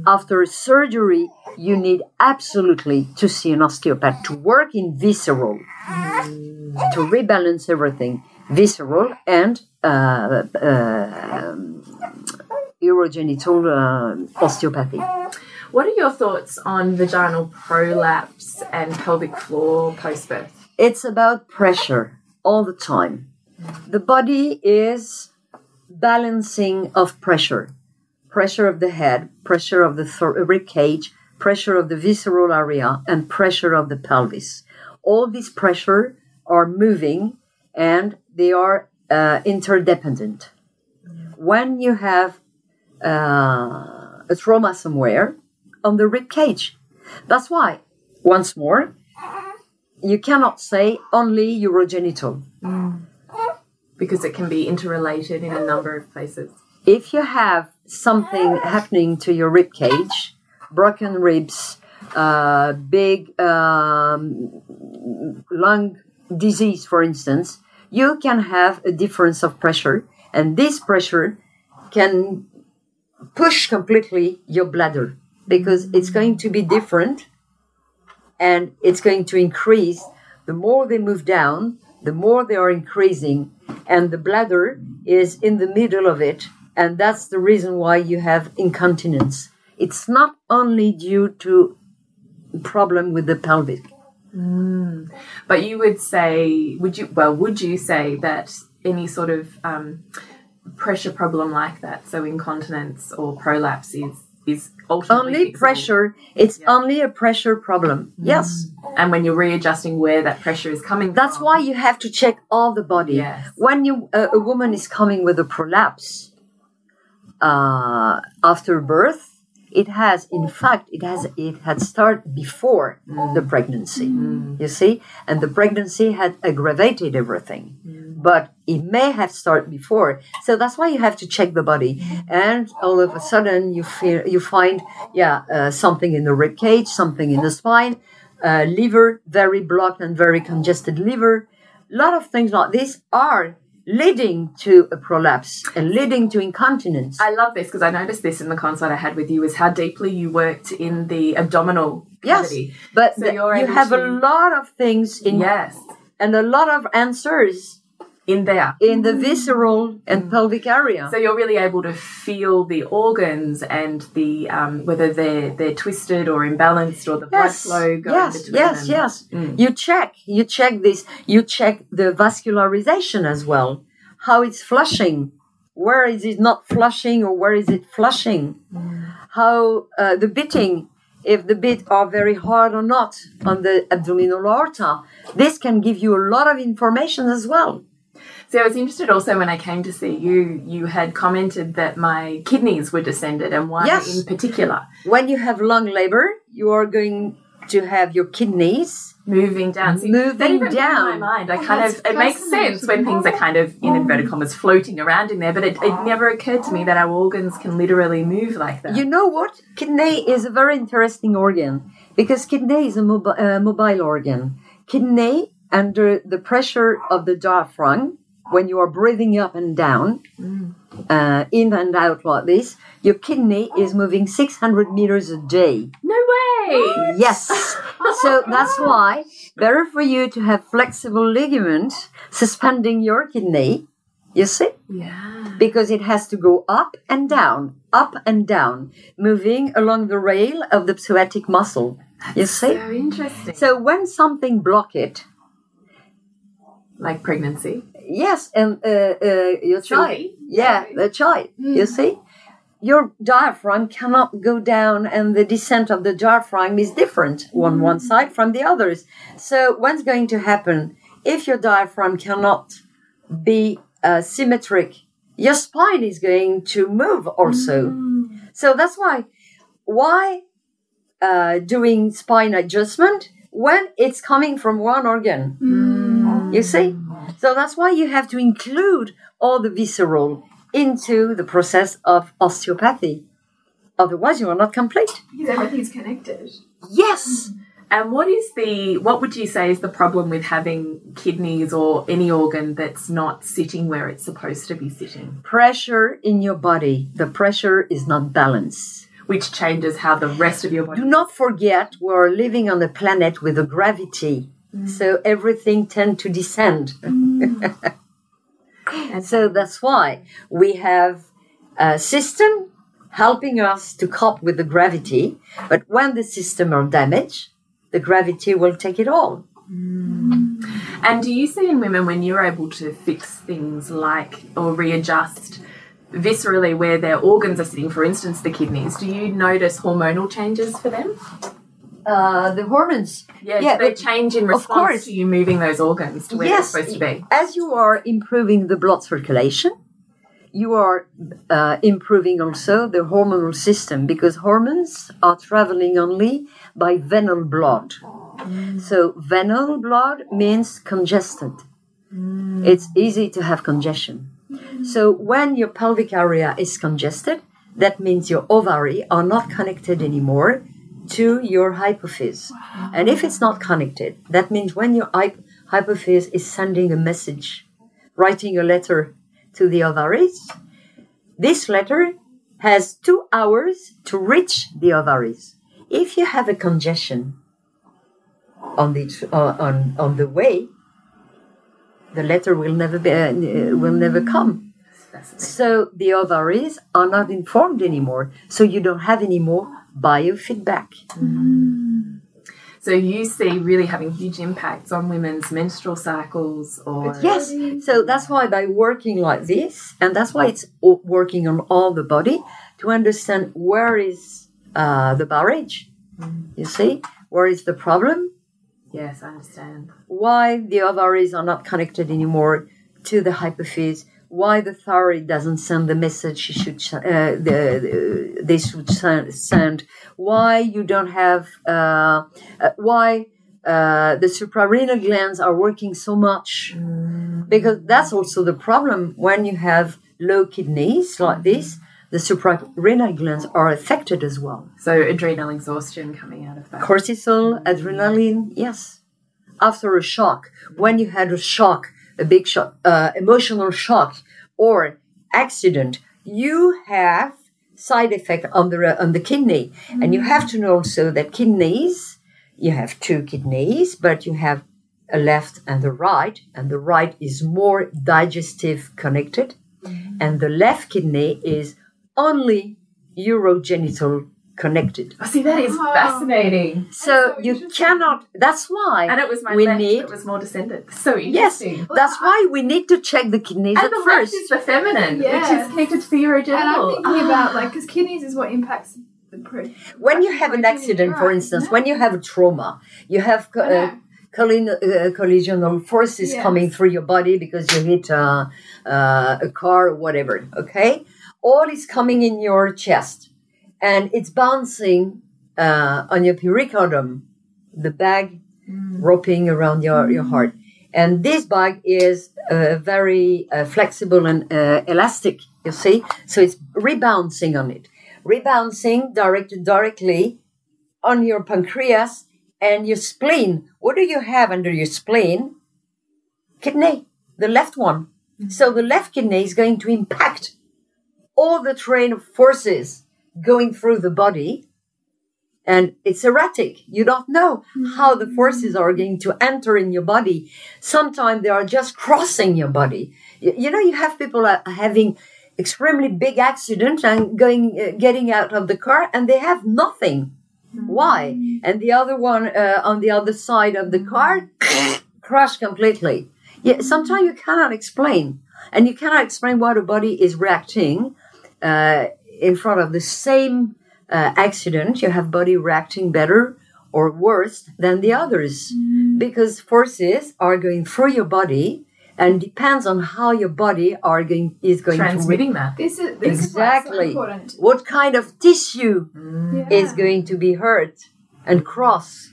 After surgery, you need absolutely to see an osteopath to work in visceral to rebalance everything visceral and uh, uh, urogenital uh, osteopathy. What are your thoughts on vaginal prolapse and pelvic floor post birth? It's about pressure all the time. The body is balancing of pressure pressure of the head, pressure of the thor- rib cage, pressure of the visceral area, and pressure of the pelvis. All these pressure are moving and they are uh, interdependent. When you have uh, a trauma somewhere on the rib cage, that's why, once more, you cannot say only urogenital. Because it can be interrelated in a number of places. If you have something happening to your rib cage, broken ribs, uh, big um, lung disease, for instance, you can have a difference of pressure, and this pressure can push completely your bladder because it's going to be different and it's going to increase. The more they move down, the more they are increasing, and the bladder is in the middle of it, and that's the reason why you have incontinence. It's not only due to problem with the pelvic. But you would say, would you, well, would you say that any sort of um, pressure problem like that, so incontinence or prolapse, is, is Only pressure. It's only a pressure problem. Yes. And when you're readjusting where that pressure is coming That's from. why you have to check all the body. Yes. When you a, a woman is coming with a prolapse uh, after birth, it has, in fact, it has it had started before the pregnancy. You see, and the pregnancy had aggravated everything, but it may have started before. So that's why you have to check the body, and all of a sudden you feel you find yeah uh, something in the rib cage, something in the spine, uh, liver very blocked and very congested liver. A lot of things like this are leading to a prolapse and leading to incontinence. I love this because I noticed this in the consult I had with you is how deeply you worked in the abdominal cavity. yes, but So the- you have a lot of things in Yes, and a lot of answers in there. in the visceral and pelvic area. So you're really able to feel the organs and the um, whether they're they're twisted or imbalanced or the blood flow going yes, between yes, them. yes. Mm. You check, you check this, you check the vascularization as well, how it's flushing, where is it not flushing or where is it flushing, Mm. how uh, the beating, if the beat are very hard or not on the abdominal aorta. This can give you a lot of information as well. So I was interested also when I came to see you, you had commented that my kidneys were descended and one Yes. in particular When you have lung labor, you are going to have your kidneys moving down. See, Moving that even blew down. my mind. I Oh, kind of it makes sense when things are kind of in inverted commas floating around in there, but it, it never occurred to me that our organs can literally move like that. You know what? Kidney is a very interesting organ because kidney is a mobi- uh, mobile organ. Kidney, under the pressure of the diaphragm, when you are breathing up and down, uh, in and out like this, your kidney is moving 600 meters a day. no way. Yes. so that's why better for you to have flexible ligament suspending your kidney. You see? Yeah. because it has to go up and down, up and down, moving along the rail of the psoriatic muscle. You see? So interesting. So when something block it, like pregnancy. Yes, and uh, uh, your child, yeah, the child, you see, your diaphragm cannot go down, and the descent of the diaphragm is different on one side from the others. So what's going to happen? If your diaphragm cannot be uh, symmetric? Your spine is going to move also. So that's why why uh, doing spine adjustment when it's coming from one organ. Mm. You see? So that's why you have to include all the visceral into the process of osteopathy. Otherwise, you are not complete. Because everything's connected. Yes. Mm. And what is the what would you say is the problem with having kidneys or any organ that's not sitting where it's supposed to be sitting, Pressure in your body. The pressure is not balanced. Which changes how the rest of your body Do not forget we're living on a planet with a gravity. Mm. So everything tend to descend. Mm. and so that's why we have a system helping us to cope with the gravity. But when the system are damaged, the gravity will take it all. Mm. And do you see in women when you're able to fix things like or readjust viscerally where their organs are sitting, for instance, the kidneys, do you notice hormonal changes for them? Uh, the hormones. Yeah, Yeah, they change in of response course. to you moving those organs to where Yes. they're supposed to be? As you are improving the blood circulation, you are uh, improving also the hormonal system because hormones are traveling only by venal blood. So, venal blood means congested. It's easy to have congestion. So, when your pelvic area is congested, that means your ovary are not connected anymore to your hypophyse. And if it's not connected, that means when your hyp- hypophyse is sending a message, writing a letter to the ovaries, this letter has two hours to reach the ovaries. If you have a congestion on the uh, on on the way, the letter will never be uh, will never come. So the ovaries are not informed anymore. So you don't have any more biofeedback. So you see really having huge impacts on women's menstrual cycles or Yes. So that's why by working like this, and that's why it's working on all the body to understand where is uh, the barrage. You see, where is the problem? Yes, I understand. Why the ovaries are not connected anymore to the hypophyse? Why the thyroid doesn't send the message she should uh, the, the, they should send? Why you don't have? Uh, uh, why uh, the suprarenal glands are working so much? Because that's also the problem when you have low kidneys like this. The suprarenal glands are affected as well. So adrenal exhaustion coming out of that. Cortisol, adrenaline, yes. after a shock, when you had a shock, a big shock, uh, emotional shock, or accident, you have side effect on the on the kidney, and you have to know also that kidneys, you have two kidneys, but you have a left and a right, and the right is more digestive connected, and the left kidney is only urogenital connected. Oh, see, that is fascinating. So you cannot. That's why And it was my we left need. that was more descended. So Yes, interesting. that's why we need to check the kidneys And at the first. left is the feminine, which is connected to the urogenital. And I'm thinking Ah. about like because kidneys is what impacts the pro. when you have an accident, your for eye. instance, when you have a trauma, you have co- I know. uh, collin- uh, collisional forces Yes. coming through your body because you hit uh, uh, a car or whatever. Okay, all is coming in your chest, and it's bouncing uh, on your pericardium, the bag roping around your, your heart. And this bag is uh, very uh, flexible and uh, elastic, you see? So it's rebouncing on it. Rebouncing directed directly on your pancreas and your spleen. What do you have under your spleen? Kidney, the left one. So the left kidney is going to impact all the train of forces going through the body and it's erratic. You don't know how the forces are going to enter in your body. Sometimes they are just crossing your body. You, you know, you have people having extremely big accident and going, uh, getting out of the car, and they have nothing. Why? And the other one uh, on the other side of the car crashed completely. Yeah, sometimes you cannot explain, and you cannot explain why the body is reacting uh, in front of the same uh, accident. You have body reacting better or worse than the others because forces are going through your body and depends on how your body are going is going to re- transmitting that. This is this is so exactly important. what kind of tissue Yeah. is going to be hurt and cross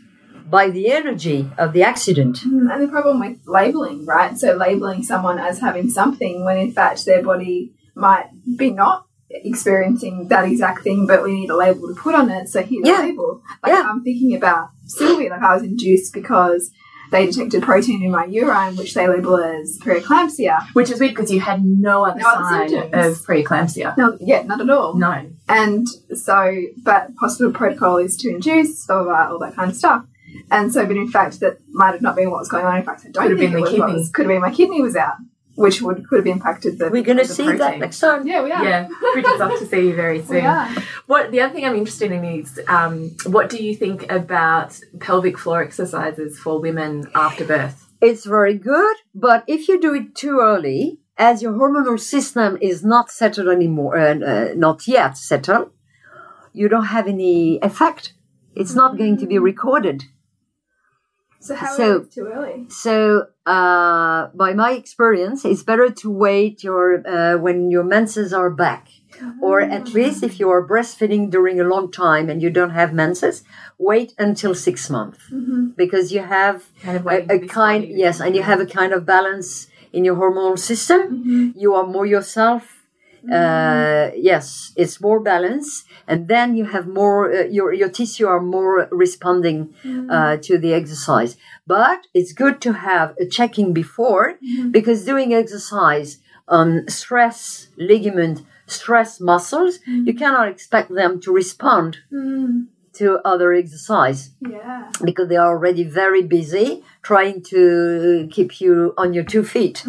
by the energy of the accident. Mm, And the problem with labeling, right? So labeling someone as having something when in fact their body might be not experiencing that exact thing, but we need a label to put on it. So here's Yeah. a label. Like Yeah. I'm thinking about Sylvie, like I was induced because they detected protein in my urine, which they label as preeclampsia. Which is weird because you had no other No other sign symptoms. of preeclampsia. No, yeah, not at all. No. And so, but hospital protocol is to induce, blah, blah, blah, all that kind of stuff. And so, but in fact, that might have not been what was going on. In fact, I don't Could have think been it was kidney. was- Could have been my kidney was out, which would could have impacted the. We're going to the see that next time. Yeah, we are. Yeah, Bridget's off to see you very we soon. are. What the other thing I'm interested in is um, what do you think about pelvic floor exercises for women after birth? It's very good, but if you do it too early, as your hormonal system is not settled anymore, uh, uh, not yet settled, you don't have any effect. It's not going to be recorded. So how So- is it too early? So, uh, by my experience, it's better to wait your uh, when your menses are back, or at least if you are breastfeeding during a long time and you don't have menses, wait until six months because you have Kind of a, a kind yes, and you have a kind of balance in your hormonal system. You are more yourself. Uh, yes, it's more balance, and then you have more. Uh, your your tissue are more responding uh, to the exercise. But it's good to have a checking before because doing exercise on stress ligament, stress muscles, you cannot expect them to respond to other exercise Yeah. because they are already very busy trying to keep you on your two feet.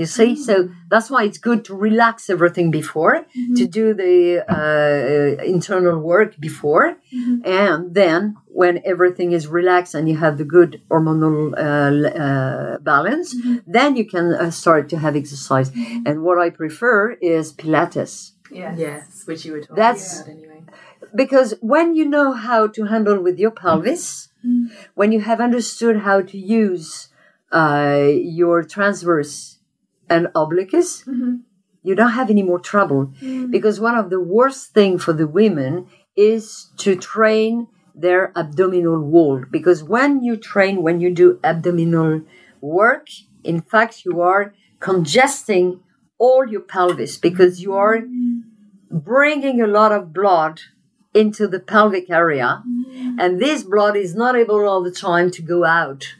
You see, so that's why it's good to relax everything before, to do the uh, internal work before, and then when everything is relaxed and you have the good hormonal uh, uh, balance, then you can uh, start to have exercise. And what I prefer is Pilates Yeah. Yes, which you were talking That's- about anyway. Because when you know how to handle with your pelvis, when you have understood how to use uh, your transverse and obliques, you don't have any more trouble. Because one of the worst thing for the women is to train their abdominal wall. Because when you train, when you do abdominal work, in fact, you are congesting all your pelvis because you are bringing a lot of blood into the pelvic area and this blood is not able all the time to go out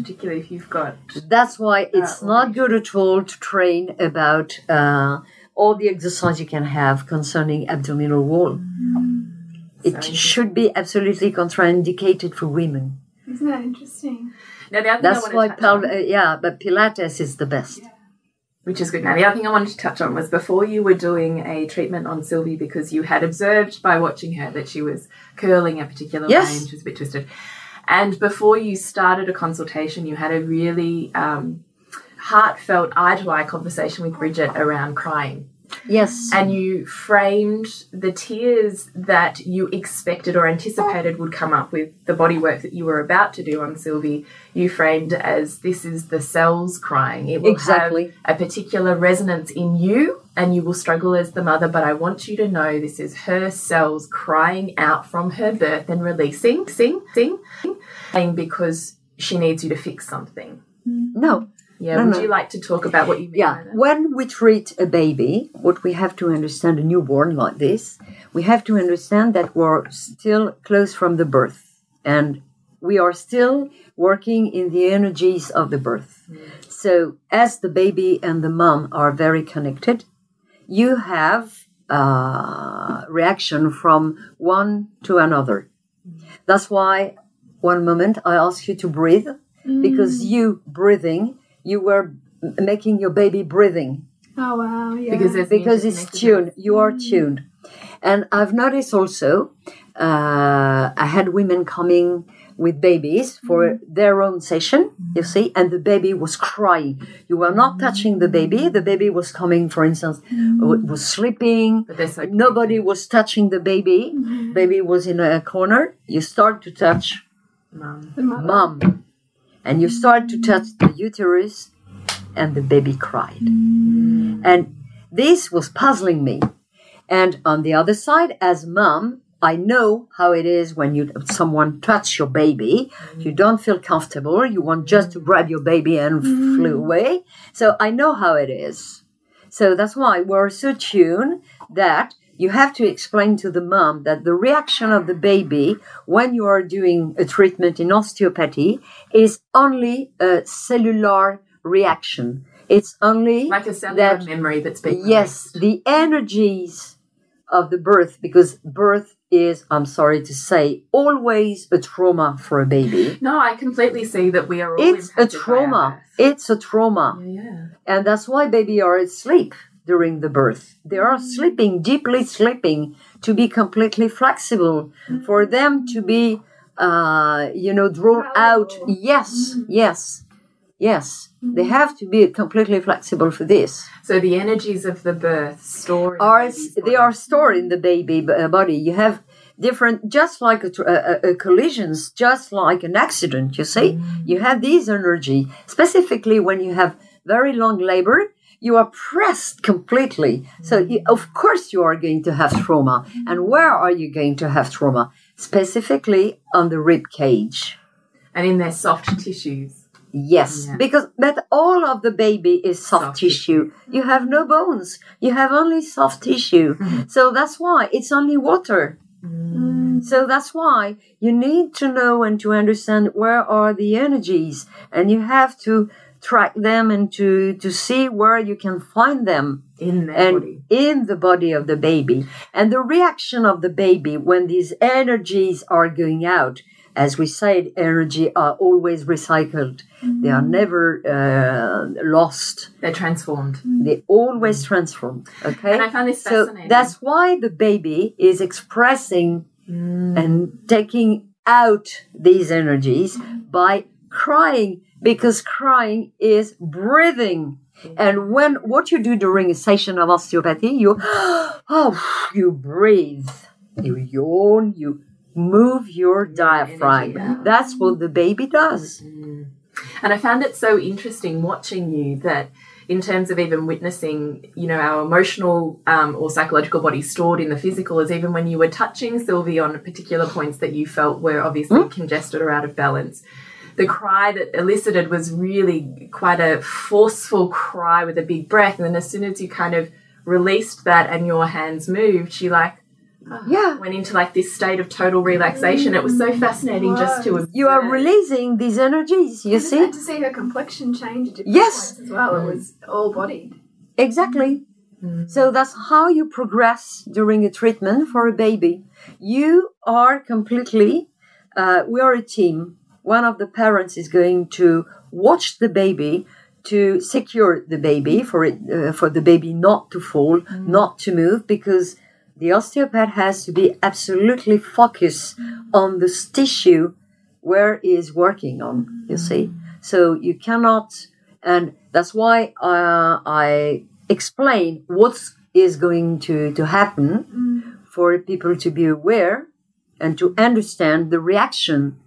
particularly if you've got. That's why it's not good at all to train about uh, all the exercise you can have concerning abdominal wall. It interesting. should be absolutely contraindicated for women. Isn't that interesting? Now, the other That's thing I why, want pel- uh, yeah, but Pilates is the best. Which is good. Now, the other thing I wanted to touch on was before you were doing a treatment on Sylvie because you had observed by watching her that she was curling a particular Yes. way and she was a bit twisted. And before you started a consultation, you had a really um, heartfelt eye to eye conversation with Bridget around crying. Yes. and you framed the tears that you expected or anticipated would come up with the body work that you were about to do on Sylvie, you framed as this is the cells crying. It will Exactly. have a particular resonance in you and you will struggle as the mother, but I want you to know this is her cells crying out from her birth and releasing, sing, sing, sing, because she needs you to fix something. no. Yeah, No, would no. you like to talk about what you mean? Yeah, when we treat a baby, what we have to understand, a newborn like this, we have to understand that we're still close from the birth and we are still working in the energies of the birth. Hmm. So, as the baby and the mom are very connected, you have uh, reaction from one to another. Hmm. That's why one moment I ask you to breathe because hmm. you breathing, you were making your baby breathing Oh wow, yeah. Because there's because it's connected. tuned. You are mm. tuned. And I've noticed also, uh, I had women coming with babies for mm. their own session, mm. you see, and the baby was crying. You were not touching the baby. The baby was coming, for instance, w- was sleeping. But they're so Nobody was touching the baby. Mm-hmm. Baby was in a corner. You start to touch Mum. The mom and you start to touch the uterus and the baby cried. And this was puzzling me. And on the other side as mom i know how it is when you someone touch your baby. You don't feel comfortable. You want just to grab your baby and flew mm-hmm. away. So i know how it is. So that's why we're so tuned that you have to explain to the mom that the reaction of the baby when you are doing a treatment in osteopathy is only a cellular reaction. It's only Like a cellular that memory that's been yes, released. the energies of the birth, because birth is, I'm sorry to say, always a trauma for a baby. No, I completely see that we are all It's a impacted by our trauma. It's a trauma. Yeah. And that's why baby are asleep during the birth. They are mm. sleeping, deeply sleeping, to be completely flexible, mm. for them to be, uh, you know, drawn out. Yes, mm. yes, yes. Mm-hmm. They have to be completely flexible for this. So the energies of the birth store. in the Are they are stored in the baby uh, body? You have different, just like a, a, a- a collisions, just like an accident. You see, you have these energy, specifically when you have very long labor. You are pressed completely. So, mm-hmm. you, of course, you are going to have trauma. Mm-hmm. And where are you going to have trauma? Specifically on the rib cage. and in their soft tissues. Yes, Yeah. because but all of the baby is soft, Soft tissue. You have no bones. You have only soft tissue. Mm-hmm. so that's why it's only water. Mm. So that's why you need to know and to understand where are the energies, and you have to track them and to to see where you can find them In their and body. in the body of the baby. And the reaction of the baby when these energies are going out as we said energy are always recycled. They are mm-hmm. never uh, lost. They're transformed. Mm. they always transform okay? And I found this so fascinating. that's why the baby is expressing mm. and taking out these energies mm. by crying because crying is breathing. Mm-hmm. And when what you do during a session of osteopathy you oh you breathe. You yawn. You move your diaphragm. that's what the baby does. Mm-hmm. And I found it so interesting watching you that in terms of even witnessing, you know, our emotional um, or psychological body stored in the physical is even when you were touching Sylvie on particular points that you felt were obviously hmm? congested or out of balance. The cry that elicited was really quite a forceful cry with a big breath. And then as soon as you kind of released that and your hands moved, she like Yeah. went into like this state of total relaxation. It was so fascinating just to observe. You are releasing these energies, you see? To see her complexion change at different Yes. as well. It was all bodied. Exactly. So that's how you progress during a treatment for a baby. You are completely, uh, we are a team. One of the parents is going to watch the baby to secure the baby for it, uh, for the baby not to fall, not to move, because the osteopath has to be absolutely focused on this tissue where he is working on, you see. So you cannot, and that's why uh, I explain what is going to, to happen for people to be aware and to understand the reaction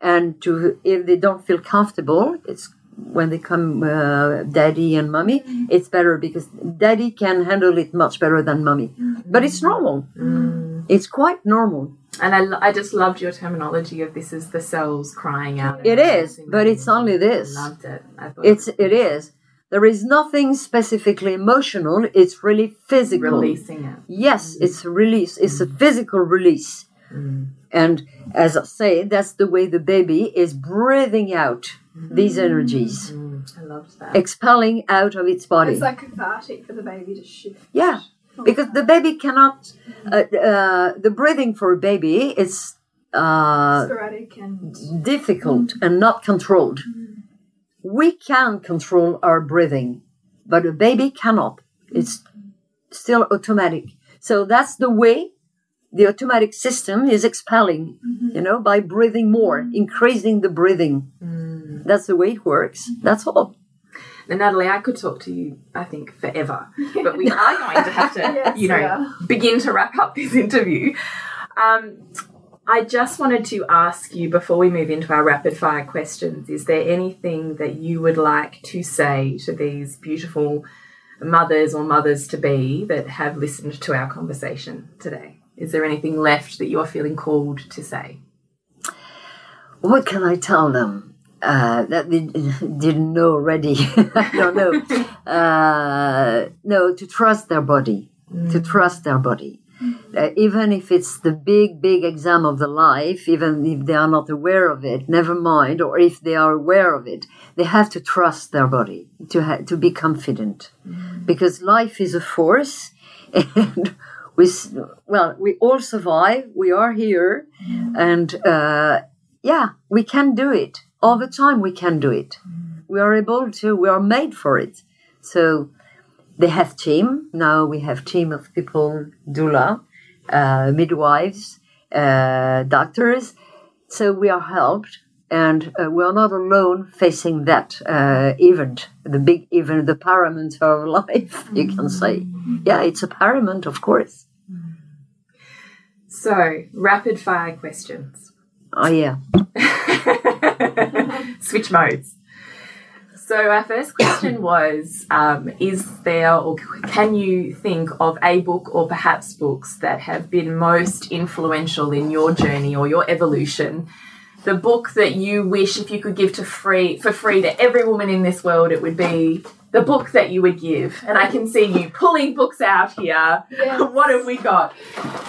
and to if they don't feel comfortable it's when they come uh, daddy and mommy mm. it's better because daddy can handle it much better than mommy. Mm-hmm. But it's normal. Mm. It's quite normal. And I, I just loved your terminology of this is the cells crying out. it is but it's only this. I loved it. I thought it's it is. There is nothing specifically emotional. It's really physical. Releasing it. Yes, mm. it's a release. It's a physical release. And as I say, that's the way the baby is breathing out these energies, I loved that. expelling out of its body. It's like cathartic for the baby to shift. yeah, because the baby cannot, uh, uh, the breathing for a baby is uh, Sporadic and difficult and not controlled. We can control our breathing, but a baby cannot. It's still automatic. So that's the way the automatic system is expelling, mm-hmm. you know, by breathing more, mm. increasing the breathing. Mm. That's the way it works. Mm-hmm. That's all. Now, Natalie, I could talk to you, I think, forever, but we are going to have to, Yes, you know, are. begin to wrap up this interview. Um, I just wanted to ask you before we move into our rapid fire questions is there anything that you would like to say to these beautiful mothers or mothers to be that have listened to our conversation today? Is there anything left that you are feeling called to say? What can I tell them? Uh, that they didn't know already. I don't know. Uh, no, to trust their body. To trust their body. Uh, even if it's the big, big exam of the life, even if they are not aware of it, never mind, or if they are aware of it, they have to trust their body to ha- to be confident, because life is a force, and we well we all survive. We are here, and uh, yeah, we can do it all the time. We can do it. We are able to. We are made for it. So they have team now. We have team of people, doula, uh, midwives, uh, doctors. So we are helped, and uh, we are not alone facing that uh, event, the big event, the paramount of life. You can say, yeah, it's a paramount, of course. So, rapid fire questions. Oh yeah. Switch modes. So our first question was: um, Is there, or can you think of a book, or perhaps books that have been most influential in your journey or your evolution? The book that you wish, if you could give to free for free to every woman in this world, it would be the book that you would give. And I can see you pulling books out here. Yes. what have we got?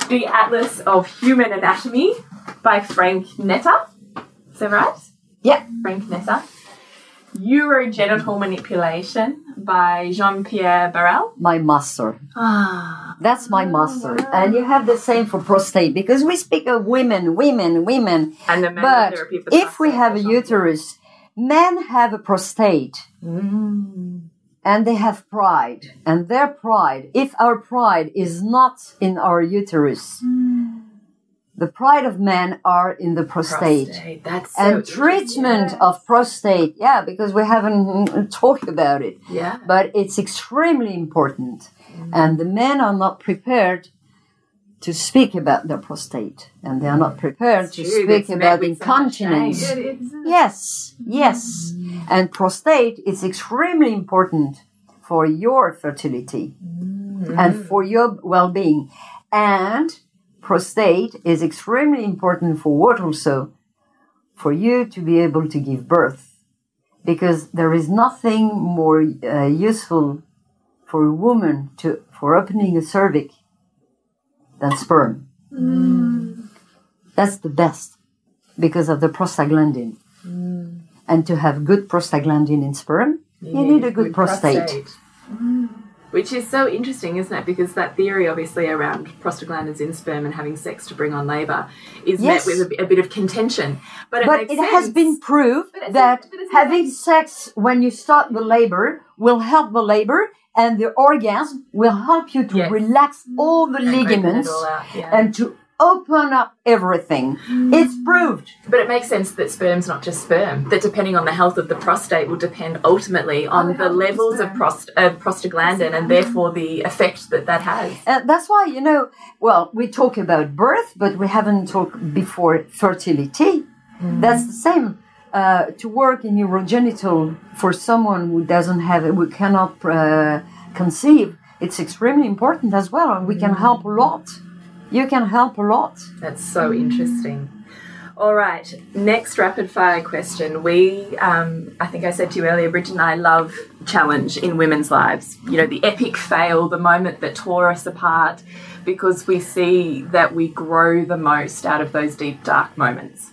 The Atlas of Human Anatomy by Frank Netter. Is that right? Yeah. Frank Netter. Urogenital Manipulation by Jean Pierre Barral. My master. Ah, That's my master. And you have the same for prostate because we speak of women, women, women. and the But therapy of the if we have a uterus, men have a prostate Mm. and they have pride. And their pride, if our pride is not in our uterus, the pride of men are in the prostate. Prostate. That's so And treatment of prostate, yeah, because we haven't mm, talked about it. Yeah. but it's extremely important. And the men are not prepared to speak about their prostate, and they are not prepared to true, speak about with so much incontinence. shame. It is. Yes, yes. And prostate is extremely important for your fertility and for your well being. And prostate is extremely important for what also? For you to be able to give birth. Because there is nothing more uh, useful for a woman to for opening a cervix than sperm. Mm. That's the best because of the prostaglandin. Mm. And to have good prostaglandin in sperm, you, need a good prostate. Mm. Which is so interesting, isn't it? Because that theory, obviously, around prostaglandins in sperm and having sex to bring on labour is Yes. met with a, a bit of contention. But it But makes it has been proved that having sex when you start the labor will help the labor and the orgasm will help you to Yes. relax all the And ligaments all out, yeah. and to open up everything. It's proved. But it makes sense that sperm's not just sperm. That depending on the health of the prostate will depend ultimately on the the health of levels of, prost- of prostaglandin and therefore the effect that that has. Uh, that's why, you know, well, we talk about birth, but we haven't talked before fertility. That's the same. Uh, to work in urogenital for someone who doesn't have it, who cannot uh, conceive, it's extremely important as well, and we can help a lot. You can help a lot. That's so interesting. All right, next rapid fire question. We, um, I think I said to you earlier, Bridget and I love challenge in women's lives. You know, the epic fail, the moment that tore us apart, because we see that we grow the most out of those deep, dark moments.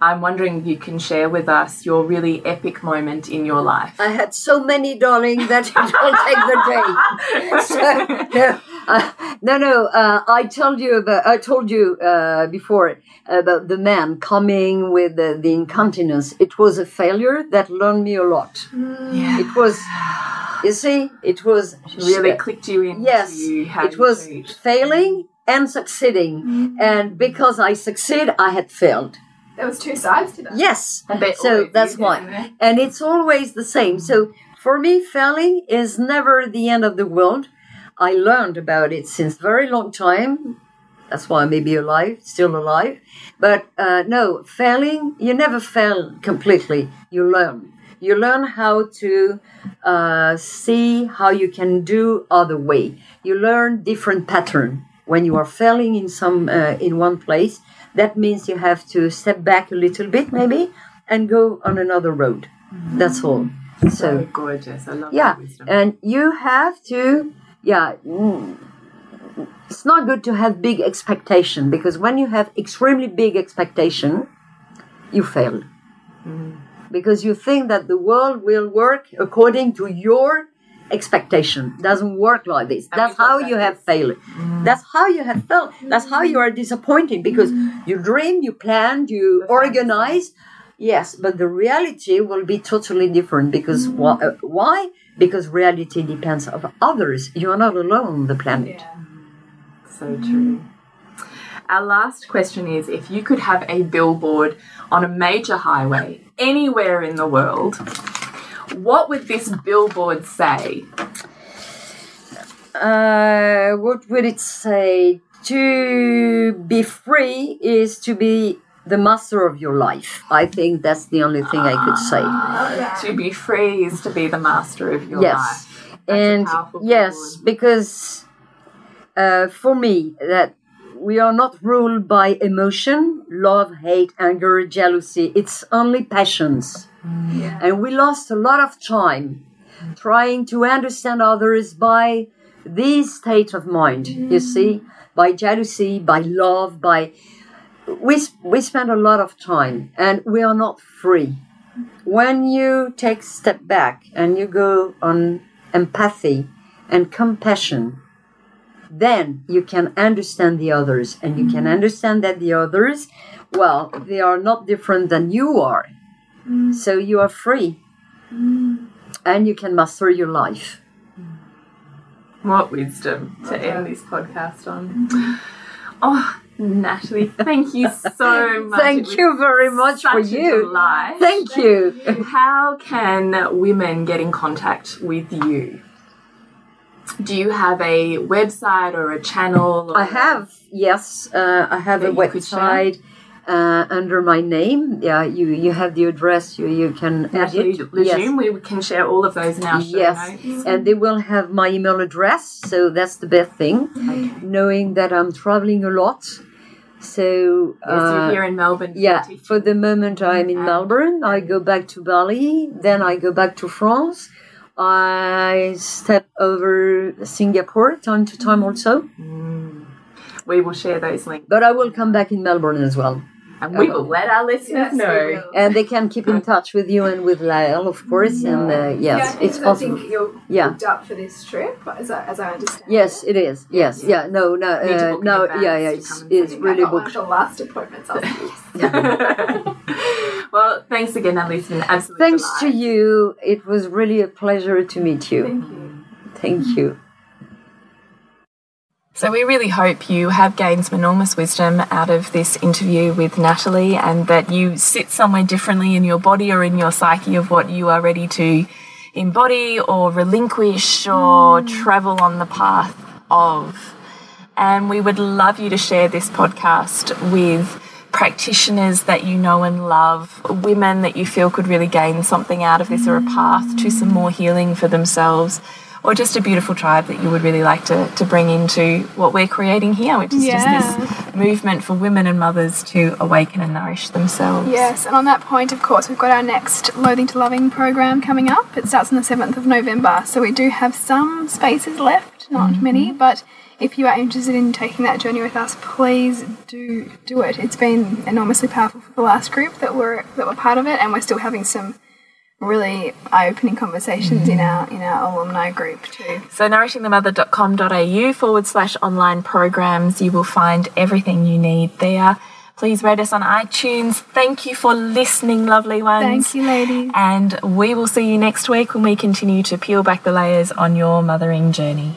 I'm wondering if you can share with us your really epic moment in your life. I had so many, darling, that it will take the day. So, no, uh, no, no. Uh, I told you about. I told you uh, before about the man coming with the, the incontinence. It was a failure that learned me a lot. Yeah. It was. You see, it was really clicked you in. Yes, to it was treat. failing and succeeding, and because I succeed, I had failed. There was two sides to that. Yes. And So that's is, why. And it's always the same. So for me, failing is never the end of the world. I learned about it since very long time. That's why I may be alive, still alive. But uh, no, failing, you never fail completely. You learn. You learn how to uh, see how you can do other way. You learn different pattern. When you are failing in some uh, in one place, that means you have to step back a little bit, maybe, and go on another road. That's all. So So gorgeous. I love yeah, and you have to yeah. mm, It's not good to have big expectation because when you have extremely big expectation, you fail. Because you think that the world will work according to your expectation. Doesn't work like this. That's how you have failed. That's how you have failed that's how you are disappointed because you dream you plan you organize. Yes but the reality will be totally different because uh, why because reality depends of others you are not alone on the planet Yeah. So true. Our last question is if you could have a billboard on a major highway anywhere in the world, what would this billboard say? uh, what would it say? To be free is to be the master of your life. I think that's the only thing I could say. To be free is to be the master of your yes, life. That's and yes, billboard. because uh, for me that we are not ruled by emotion, love, hate, anger, jealousy. It's only passions, and we lost a lot of time trying to understand others by this state of mind. You see, by jealousy, by love, by we we spend a lot of time, and we are not free when you take a step back and you go on empathy and compassion, then you can understand the others and you can mm-hmm. understand that the others, well, they are not different than you are. Mm. So you are free mm. and you can master your life. What wisdom to end this podcast on. Mm-hmm. Oh, Natalie, thank you so much. Thank you very much for you. delight. Thank you. How can women get in contact with you? Do you have a website or a channel? Or I have, yes, uh, I have a website uh, under my name. Yeah, you you have the address. You you can Natalie edit. Lejeune. We can share all of those in our show Yes, notes. and they will have my email address, so that's the best thing. Knowing that I'm traveling a lot, so Yes, uh, here in Melbourne. for yeah. teaching. For the moment, I'm in And- Melbourne. I go back to Bali, then I go back to France. I step over Singapore time to time also. we will share those links. But I will come back in Melbourne as well. And we will let our listeners Yes, know. And they can keep in touch with you and with Lyle, of course. And uh, yes, it's possible. you're Yeah. booked up for this trip, as I, as I understand. Yes, it is. Yes, yeah. No, no, uh, no. Yeah, yeah. It's, it's really I one booked. the last appointments. I was yes. Well, thanks again, Natalie. It's been an absolute Thanks to you. It was really a pleasure to meet you. Thank you. Thank you. So, we really hope you have gained some enormous wisdom out of this interview with Natalie and that you sit somewhere differently in your body or in your psyche of what you are ready to embody or relinquish or hmm. travel on the path of. And we would love you to share this podcast with practitioners that you know and love, women that you feel could really gain something out of this or a path to some hmm. more healing for themselves, or just a beautiful tribe that you would really like to, to bring into what we're creating here, which is Yeah. just this movement for women and mothers to awaken and nourish themselves. Yes, and on that point, of course, we've got our next Loathing to Loving program coming up. It starts on the 7th of November, so we do have some spaces left, not mm-hmm. many, but if you are interested in taking that journey with us, please do do it. It's been enormously powerful for the last group that were that were part of it, and we're still having some really eye-opening conversations in our in our alumni group too. So, nourishingthemother.com.au forward slash online programs, you will find everything you need there. Please rate us on iTunes. Thank you for listening, lovely ones. Thank you, ladies. And we will see you next week when we continue to peel back the layers on your mothering journey.